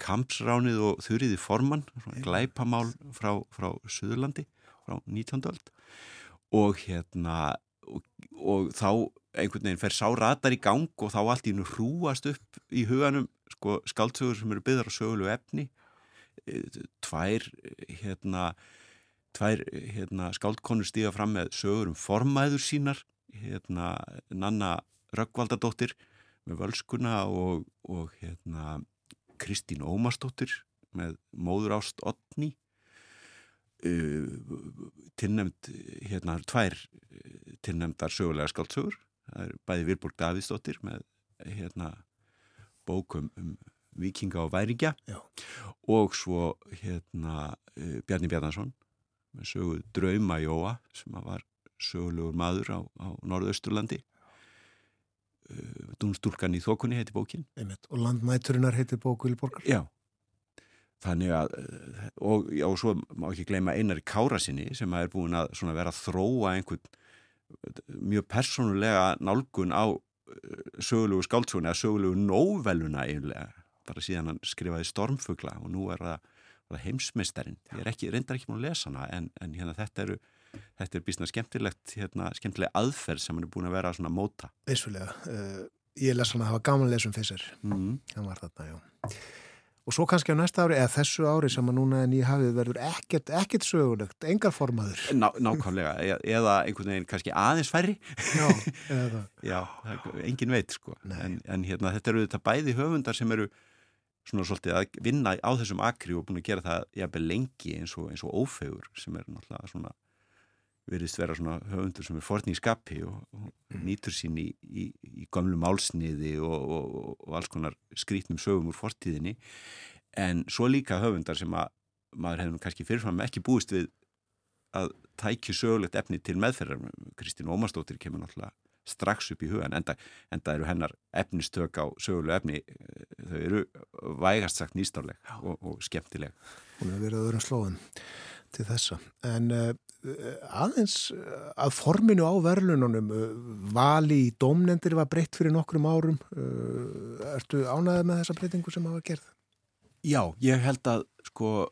kampsránið og þurriði formann svona glæpamál frá, frá Suðurlandi frá 19. öld og hérna og, og þá einhvern veginn fer sá ratar í gang og þá allt í nú hrúast upp í huganum sko, skáldsögur sem eru byggðar á sögulegu efni Eh, tvær hérna tvær hérna, skáldkonur stíga fram með sögur um formæður sínar hérna Nanna Röggvaldadóttir með völskuna og, og hérna Kristín Ómarsdóttir með móður ást Otni uh, tilnefnd hérna tvær eh, tilnefndar sögulega skáldsögur. Það er bæði Vilborg Davíðsdóttir með hérna bókum um Vikinga og Væringja
Já.
og svo hérna uh, Bjarni Bjarnason með sögu Drauma Jóa sem var sögulegur maður á, á Norðausturlandi. uh, Dúnstúlkan í þokunni heiti bókin
Einmitt. Og landnæturinnar heitir bók Vilborgar.
Já, þannig að eh, og, já, og svo má ekki gleyma Einari Kárasinni sem að er búin að vera að þróa einhvern eh, mjög persónulega nálgun á eh, sögulegu skáldsóni eða sögulegu nóveluna eiginlega bara síðan hann skrifaði Stormfugla og nú er það, það heimsmeistarinn ég er ekki, reyndar ekki múin að lesa hana en, en hérna þetta eru þetta er bísna skemmtilegt hérna, skemmtilega aðferð sem hann er búin að vera svona móta
Eisfulega. Uh, ég les hann að hafa gaman lesum fyrir sér.
mm.
Hann var þarna, já. Og svo kannski á næsta ári, eða þessu ári sem að núna en ég hafið verður ekkert, ekkert sögulegt, engar formaður.
Ná, nákvæmlega, e- eða einhvern veginn kannski aðeins færri
Já, eða.
Já, engin veit sko en, en hérna þetta eru þetta bæði höfundar sem eru svona svolítið að vinna á þessum akri og búin að gera það jafnvel lengi eins og, eins og ófegur sem er náttúrulega svona veriðst vera svona höfundur sem er forn í skapi og, og nýtur sín í, í, í gamlu málsniði og, og, og alls konar skrítnum sögum úr fortíðinni. En svo líka höfundar sem að maður hefur nú kannski fyrirfram ekki búist við að tækju sögulegt efni til meðferðar. Kristín Ómarsdóttir kemur náttúrulega strax upp í hugan enda, enda eru hennar efnistök á sögulegu efni eh, þau eru vægast sagt nýstárleg og, og skemmtileg.
Hún hefur verið öðrum slóðum til þessa. En uh, aðeins uh, að forminu á verðlununum, uh, vali í dómnendir var breytt fyrir nokkrum árum. Uh, ertu ánæðið með þessa breytingu sem hafa gerð?
Já, ég held að sko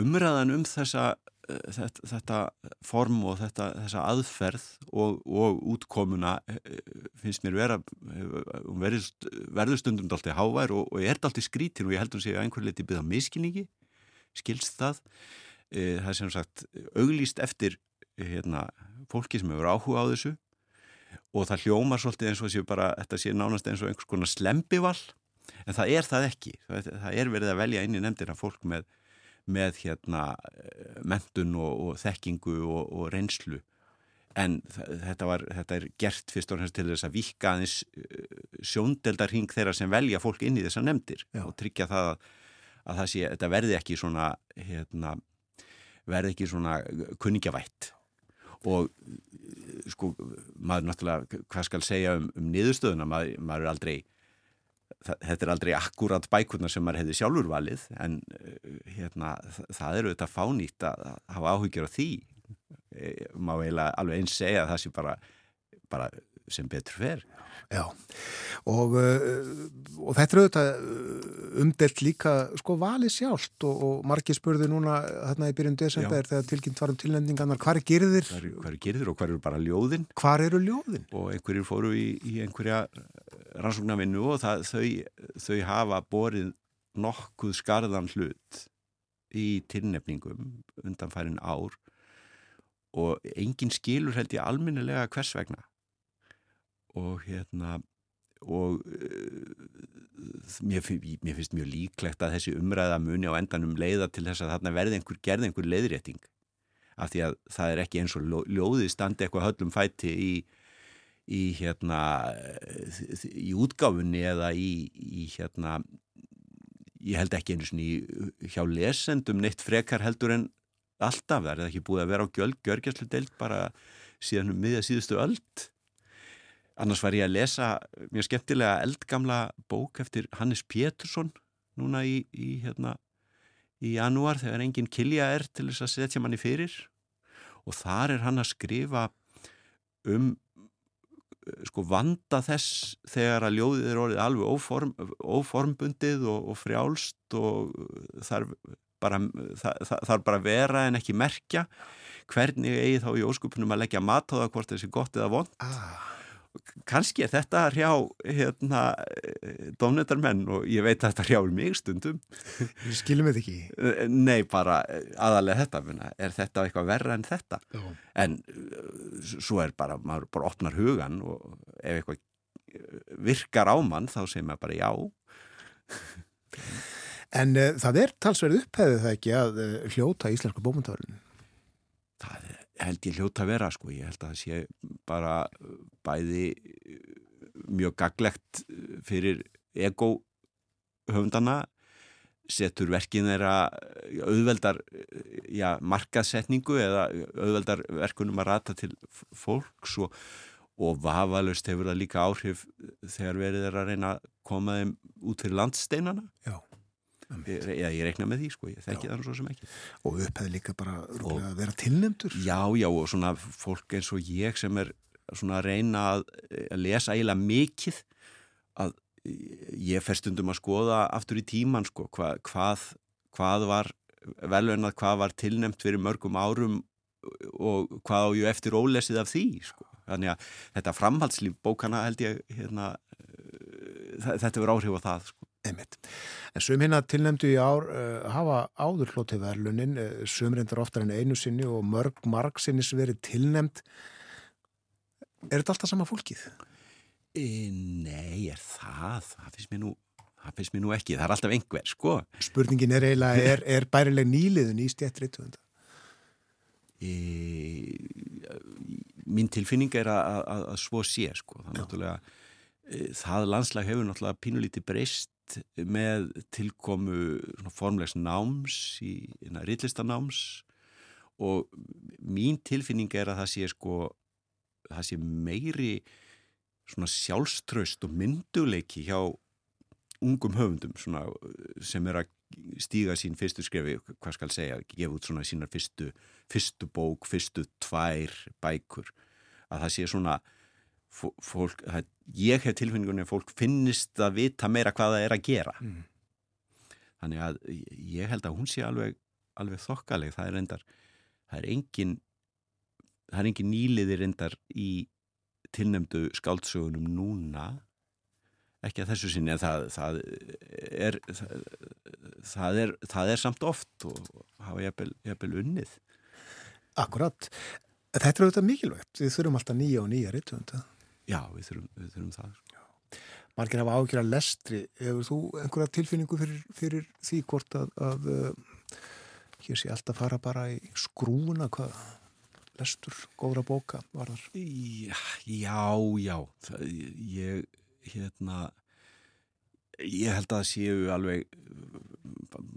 umræðan um þessa eh, þetta, þetta form og þetta, þessa aðferð og, og útkomuna eh, finnst mér vera eh, hún verður, verður stundum dálítið hávær og, og er dálítið skrítin og ég held hún sé að einhver leiti byggða miskilningi skilst það Eh, það er sem sagt auglýst eftir eh, hérna, fólki sem hefur áhuga á þessu. Og það hljómar svolítið eins og þessi bara, þetta sé nánast eins og einhvers konar slempivall en það er það ekki. Það, er verið að velja inn í nefndina fólk með, með hérna eh, mentun og, og þekkingu og, og reynslu. En þetta, var, þetta er gert fyrst og fremst til þess að vika aðeins sjóndeldarhing þeirra sem velja fólk inn í þessa nefndir Já. og tryggja það að, að það sé, þetta verði ekki svona hérna verði ekki svona kunningjavætt. Og sko maður náttúrulega, hvað skal segja um, um niðurstöðuna, maður, maður er aldrei þetta er aldrei akkurat bækurna sem maður hefði sjálfur valið en hérna, það eru þetta fánýtt að hafa áhyggjur á því. Má eiginlega alveg eins segja að það sé bara, bara sem betur fer
Já, og, og þetta er auðvitað umdelt líka sko valið sjálft og, og margir spurði núna þarna í byrjun desember þegar tilkynnt varum tilnefningarnar, hvar er gerðir?
Hvar, hvar er gerðir og hvar eru bara ljóðin?
Hvar eru ljóðin?
Og einhverjir fóru í, í einhverja rannsóknarvinnu og það, þau, þau hafa borið nokkuð skarðan hlut í tilnefningum undanfærin ár og engin skilur held ég alminnilega hvers vegna og hérna og uh, mér, mér finnst mjög líklegt að þessi umræða muni á endanum leiða til þess að þarna verði einhver gerði einhver leiðrétting. Af því að það er ekki eins og ljóði standi eitthvað höllum fæti í, í hérna í útgáfunni eða í, í hérna ég held ekki einu svona hjá lesendum neitt frekar heldur en alltaf. Það er ekki búið að vera á gjörg, annars var ég að lesa mjög skemmtilega eldgamla bók eftir Hannes Pétursson núna í, í, hérna, í janúar þegar enginn kilja er til þess að setja manni fyrir. Og þar er hann að skrifa um sko vanda þess þegar að ljóðið er orðið alveg óform, óformbundið og, og frjálst og þar bara, það, það bara vera en ekki merkja. Hvernig eigi þá í óskupunum að leggja mat á það hvort þessi gott eða vond ah kannski er þetta hrjá hérna domnendarmenn og ég veit að þetta hrjáur mig stundum
Við skiljum þetta ekki
Nei, bara aðalega þetta minna. er þetta eitthvað verra en þetta
Já.
en svo er bara maður bara opnar hugan og ef eitthvað virkar á mann þá segir maður bara já
En uh, það er talsverð upphefðið það ekki að uh, hljóta íslensku bómundavörlun
Það er held ég hljóta að vera sko, ég held að það sé bara bæði mjög gaglegt fyrir ego höfundana setur verkin þeirra auðveldar já, markaðsetningu eða auðveldar verkunum að rata til fólks og, og vafalust hefur það líka áhrif þegar verið er að reyna að koma þeim út fyrir landsteinana
Já.
Ég, ég, reikna með því sko, ég þekki það nú svo sem ekki
Og upphefði líka bara rúglega að vera tilnefndur.
Já, já og svona fólk eins og ég sem er svona að reyna að, að lesa eiginlega mikið að ég fer stundum að skoða aftur í tíman sko hva, hvað, hvað var velveinað, hvað var tilnæmt fyrir mörgum árum og hvað á ég eftir ólesið af því sko. Þannig að þetta framhaldslíf bókana held ég hérna, eh, þetta verður áhrif á það sko.
Einmitt. En sum hérna tilnefndu í ár uh, hafa áður hlótið verlunin, uh, sum reyndar oftar en einu sinni og mörg marg sinnis verið tilnefnd. Er þetta alltaf sama fólkið?
E, nei, er það? Það finnst mér nú, það finnst mér nú ekki. Það er alltaf einhver, sko.
Spurningin er eiginlega, er, er bærileg nýliðun í stjættrituðunda?
e, mín tilfinning er að, að, að svo sé sko. það, náttúrulega, e, það landslag hefur náttúrulega pínulítið breyst með tilkomu formlegs náms í rillistanáms og mín tilfinning er að það sé sko það sé meiri sjálfströst og mynduleiki hjá ungum höfundum svona, sem er að stíga sín fyrstu skrefi, hvað skal segja, gefa út svona sínar fyrstu, fyrstu bók, fyrstu tvær bækur, að það sé svona fólk, það, ég hef tilfinningunni að fólk finnist að vita meira hvað það er að gera.
Mm.
Þannig að ég held að hún sé alveg, alveg þokkaleg, það er reyndar, það er engin, það er engin nýliði reyndar í tilnemdu skáldsögunum núna ekki að þessu sinni en það, það, er, það, það, er, það er samt oft og hafa jafnvel unnið.
Akkurat. Þetta er auðvitað mikilvægt. Við þurfum alltaf nýja og nýja rittvönda.
Já, við þurfum, við þurfum það.
Já. Margir hafa ágjör að lestri. Hefur þú einhverja tilfinningu fyrir, fyrir því hvort að, að hér sé alltaf fara bara í skrúuna hvað lestur, góðra bóka var þar?
Já, já. Það, ég hérna ég held að séu alveg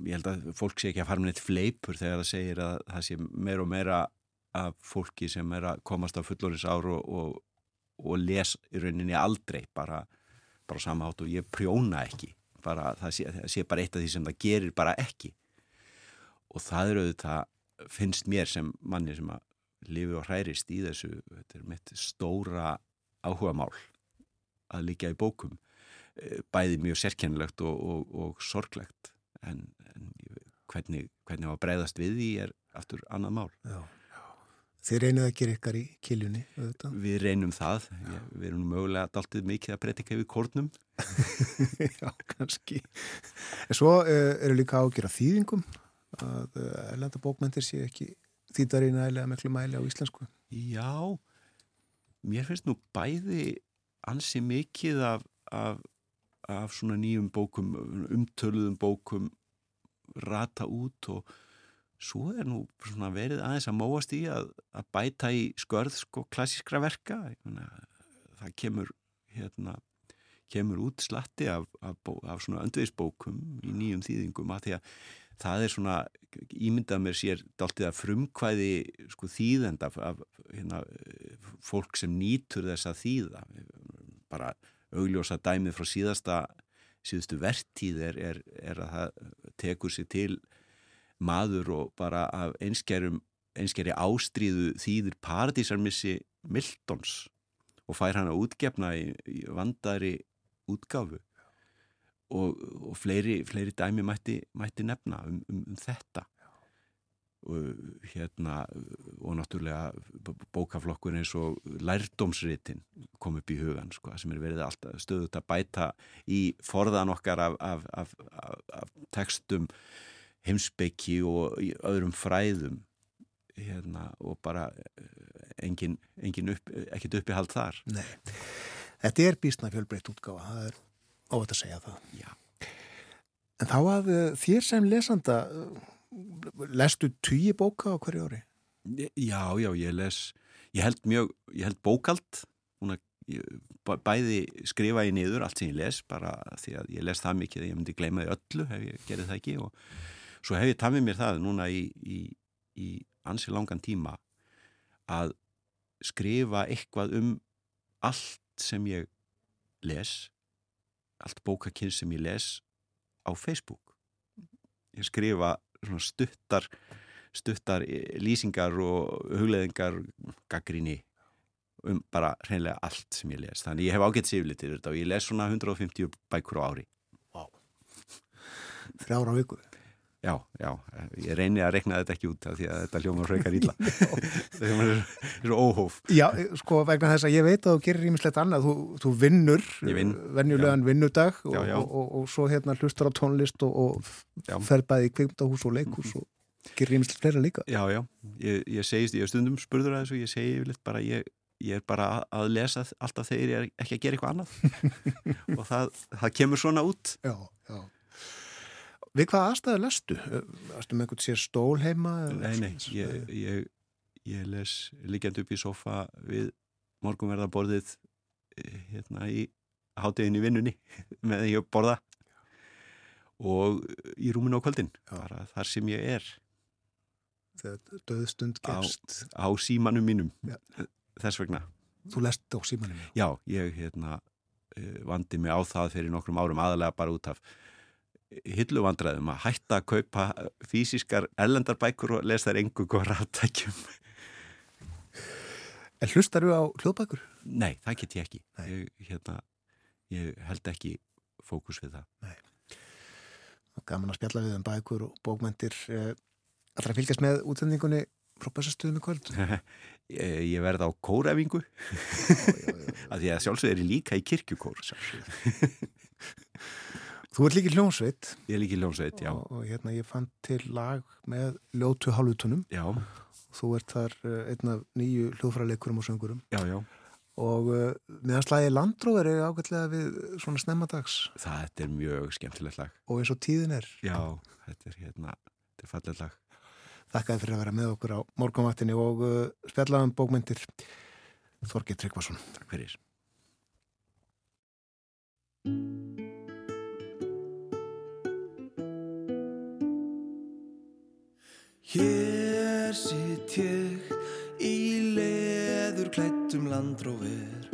ég held að fólk sé ekki að fara með eitt fleipur þegar það segir að það sé meira og meira af fólki sem er að komast á fullorins ár og, og, og les í rauninni aldrei bara, bara samátt og ég prjóna ekki. Bara, það, sé, það sé bara eitt af því sem það gerir bara ekki. Og það eru auðvitað finnst mér sem manni sem að lifi og hærist í þessu þetta er mitt stóra áhuga mál að líka í bókum. Bæði mjög sérkennilegt og, og, og sorglegt en, en hvernig, hvernig að breyðast við því er aftur annað mál.
Já. Þið reynið að gera ykkar í kiljunni auðvitað.
Við reynum það. Já, við erum mögulega daltið mikið að breytika yfir kórnum.
Já, kannski. En svo uh, eru líka ágjör að þýðingum að uh, erlenda bókmyndir sé ekki þýttar í nægilega miklu mæli á íslensku.
Já mér finnst nú bæði ansi mikið af, af, af svona nýjum bókum, umtöluðum bókum rata út og svo er nú verið aðeins að móast í að, að bæta í skörð sko klassískra verka. Mena, það kemur hérna kemur út slatti af, af, af svona öndvegisbókum í nýjum þýðingum að því að það er svona ímyndað mér sér dáltið að frumkvæði sko þýðend af, af hérna, fólk sem nýtur þess að þýða. Bara augljósa dæmið frá síðasta síðustu vertíð er, er, er að það tekur sig til maður og bara af einskerum einskeri ástríðu þýðir paradísarmissi Miltons og fær hann að útgefna í, í vandari útgáfu. Og, og fleiri, fleiri dæmi mætti, mætti nefna um, um, um þetta. Og hérna og náttúrulega bókaflokkur eins og lærdómsritin kom upp í hugan sko, sem er verið alltaf stöðut að bæta í forðan okkar af, af, af, af textum heimsbyggi og öðrum fræðum hérna, og bara engin, engin upp, ekkit uppihald þar
Nei, þetta er bísna fjölbreytt útgáfa, það er óvægt að segja það
Já.
En þá að þér sem lesanda lestu tugi bóka á hverju ári?
Já, já, ég les ég held mjög, ég held bókald að ég, bæ- bæði skrifa ég niður allt sem ég les bara því að ég les það mikið að ég myndi gleyma því öllu ef ég gerði það ekki og svo hef ég tamið mér það núna í, í, í ansi langan tíma að skrifa eitthvað um allt sem ég les allt bókakinn sem ég les á Facebook. Ég skrifa svona stuttar stuttar eh, lýsingar og hugleðingar gaggrinni um bara hreinlega allt sem ég les. Þannig ég hef ágætt siflitir þetta og ég les svona 150 bækur á ári.
Þrjára viku.
Já, já, ég reyni að rekna þetta ekki út af því að þetta hljóma frekar ítla það er svo óhóf
Já, sko vegna þess að ég veit að þú gerir ímislegt annað, þú, þú vinnur
vinn,
venjulegan vinnudag og,
Já, já.
Og, og, og svo hérna hlustar á tónlist og, og
Já.
fer bæði í kvikmdahús og leikhús og gerir ímislegt fleira líka.
Já, já, ég, ég segist, ég hef stundum spurður að þessu, ég segi yfirleitt bara, ég, ég er bara að lesa alltaf þegar ég er ekki að gera eitthvað annað og það, það kemur svona út.
Já, já. Við hvað aðstæðu lestu? Varstu með einhvern sér stól heima?
Nei, nei, ég, ég, ég les liggjandi upp í sofa við morgunverðarborðið eh, hérna í hátegin í vinnunni með því að borða og í rúminu á kvöldin, bara þar sem ég er
Þegar döðstund
á,
gefst.
á símanum mínum,
Já.
þess vegna.
Þú lest á símanum.
Já, ég hérna, eh, vandi mig á það fyrir nokkrum árum aðalega bara út af hilluvandræðum að hætta að kaupa fysiskar ellendarbækur og lesa þær engu góð ráttækjum.
En hlustar þú á hljóðbækur?
Nei, það get ég ekki.
Nei.
Ég, hérna, ég held ekki fókus við það.
Gaman að spjalla við um bækur og bókmentir. Allra að fylgjast með útsendingunni frá bestastuðum í kvöld.
ég, ég verð á kóræfingu að því að sjálfsög er líka í kirkjukór.
Þú ert líki hljómsveit
Ég er líka í ljónsveit, já.
og, og hérna ég fann til lag með ljótu hálfutunum.
Já,
Þú ert þar uh, einn af nýju hljóðfræleikurum og söngurum
já, já.
og uh, meðan slagi landróður er ágætlega við svona snemmadags
Það er mjög skemmtilegt lag.
og eins og tíðin er.
Já, þetta er hérna, þetta er fallegt lag.
Þakkaði fyrir að vera með okkur á morgunvaktinni og uh, spjallaðum bókmyndir Þorgir Tryggvason.
Takk fyrir.
Hér sitt ég í leður klættum landróver.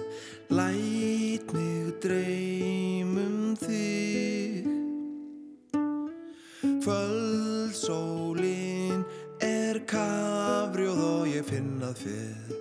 Læt mig dreymum þig. Kvöldsólin er kafrjóð og ég finn að fer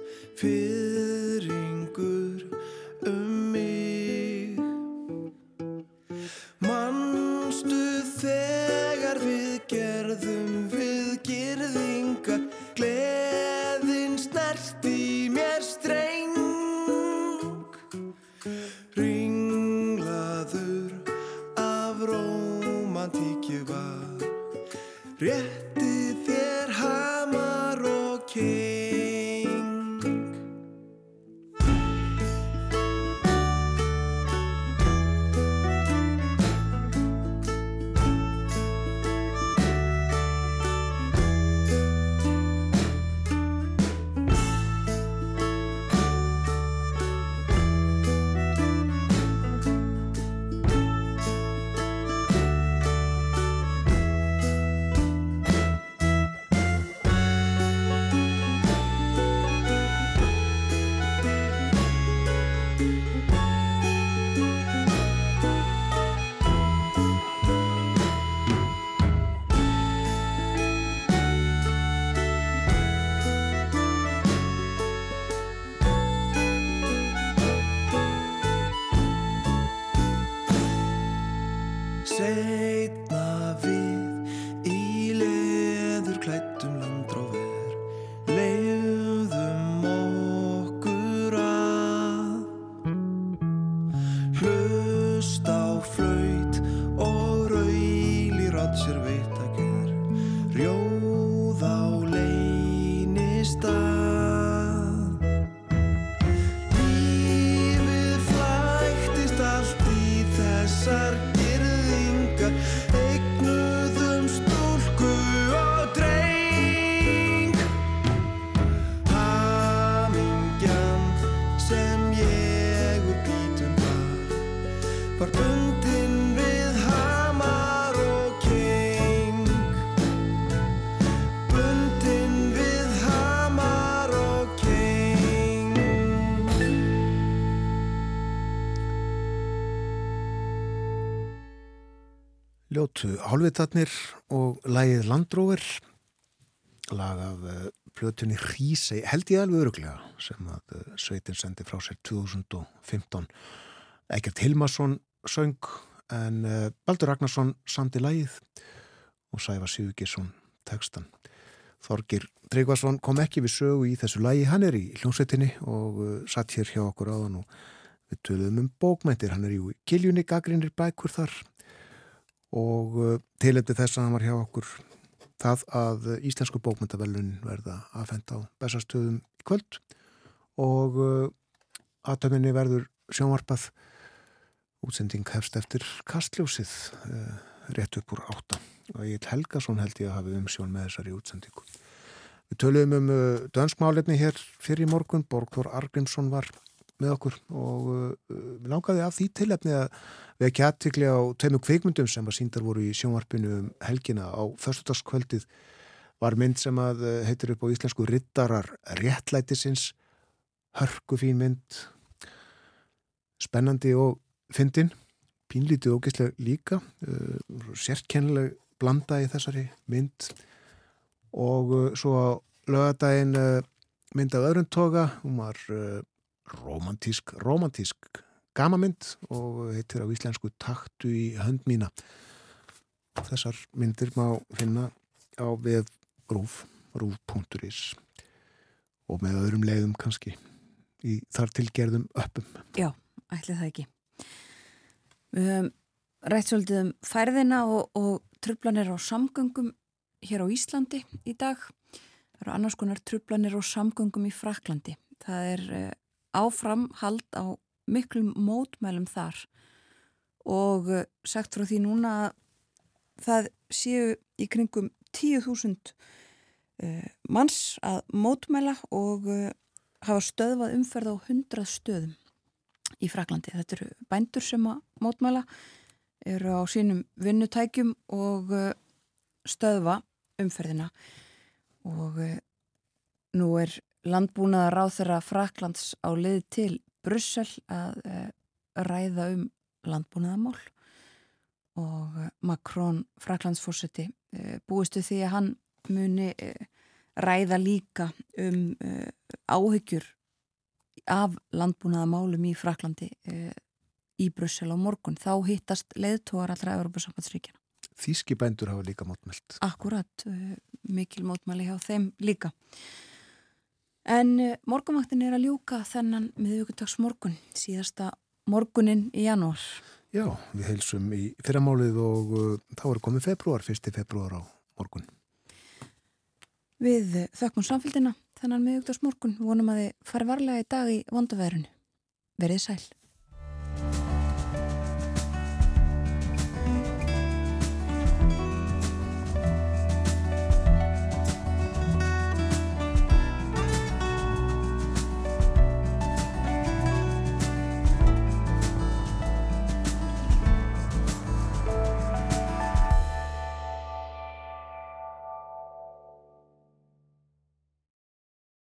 ljótu hálfitatnir og lægið Landróver lag af uh, plötunni Hrísei, held ég alveg öruglega sem að uh, sveitin sendi frá sér 2015 Egert Hilmarsson söng en uh, Baldur Ragnarsson samti lægið og Sæfa Sigurgesson tekstan Þorgir Tryggvason kom ekki við sögu í þessu lægi, hann er í hljómsveitinni og satt hér hjá okkur áðan og við töluðum um bókmæntir, hann er í Giljunni Gagrinir bækur þar og uh, tilefni þess að hann var hjá okkur það að Íslensku bókmyndavelun verða aðfend á bestastöðum í kvöld. Og uh, aðtöminni verður sjónvarpað. Útsending hefst eftir kastljósið uh, rétt upp úr átta. Og Egil Helgason held ég að hafi umsjón með þessari útsendingu. Við töluðum um dönskmálefni hér fyrir morgun, Borgþór Argrímsson var með okkur og uh, við langaði af því tilefni að við ekki aðtikli á tveimum kveikmyndum sem að síndar voru í sjónvarpinu um helgina. Á förstudagskvöldið var mynd sem að uh, heitir upp á íslensku Rittarar réttlætisins. Hörku fín mynd. Spennandi og fyndin. Pínlítið ógeðslega líka uh, sérkennileg blanda í þessari mynd. Og uh, svo lögadaginn uh, mynd af öðrun toga. Hún var uh, romantísk romantísk gamamynd og heitir á íslensku taktu í hönd mína þessar myndir má finna á við rúf rúf.is og með öðrum leiðum kannski í þar tilgerðum öppum
Já, ætli það ekki. Við höfum rætt svolítið um færðina og, og trublanir á samgöngum hér á Íslandi í dag. Það eru annars konar trublanir á samgöngum í Fraklandi. Það er uh, áfram hald á miklum mótmælum þar og uh, sagt frá því núna að það séu í kringum 10.000 uh, manns að mótmæla og uh, hafa stöðvað umferð á 100 stöðum í Fraklandi. Þetta eru bændur sem að mótmæla, eru á sínum vinnutækjum og stöðva umferðina og nú er landbúnaða ráð þeirra Fraklands á leið til Brussel að uh, ræða um landbúnaðamál og Macron Fraklandsfórseti búistu því að hann muni ræða líka um áhyggjur af landbúnaðamálum í Fraklandi í Brussel á morgun. Þá hittast leiðtóar allra Európa-sambandsríkjana.
Þíski bændur hafa líka mótmælt.
Akkurat, mikil mótmæli hjá þeim líka. En morgumaktin er að ljúka þennan miðvíkudags morgun, síðasta morgunin í janúar.
Já, við heilsum í fyrramálið og uh, þá er komið februar, fyrsti februar á morgun.
Við þökkum samfélgina þennan miðvíkudags morgun, vonum að þið fari varlega í dag í vondaverðinu. Verið sæl.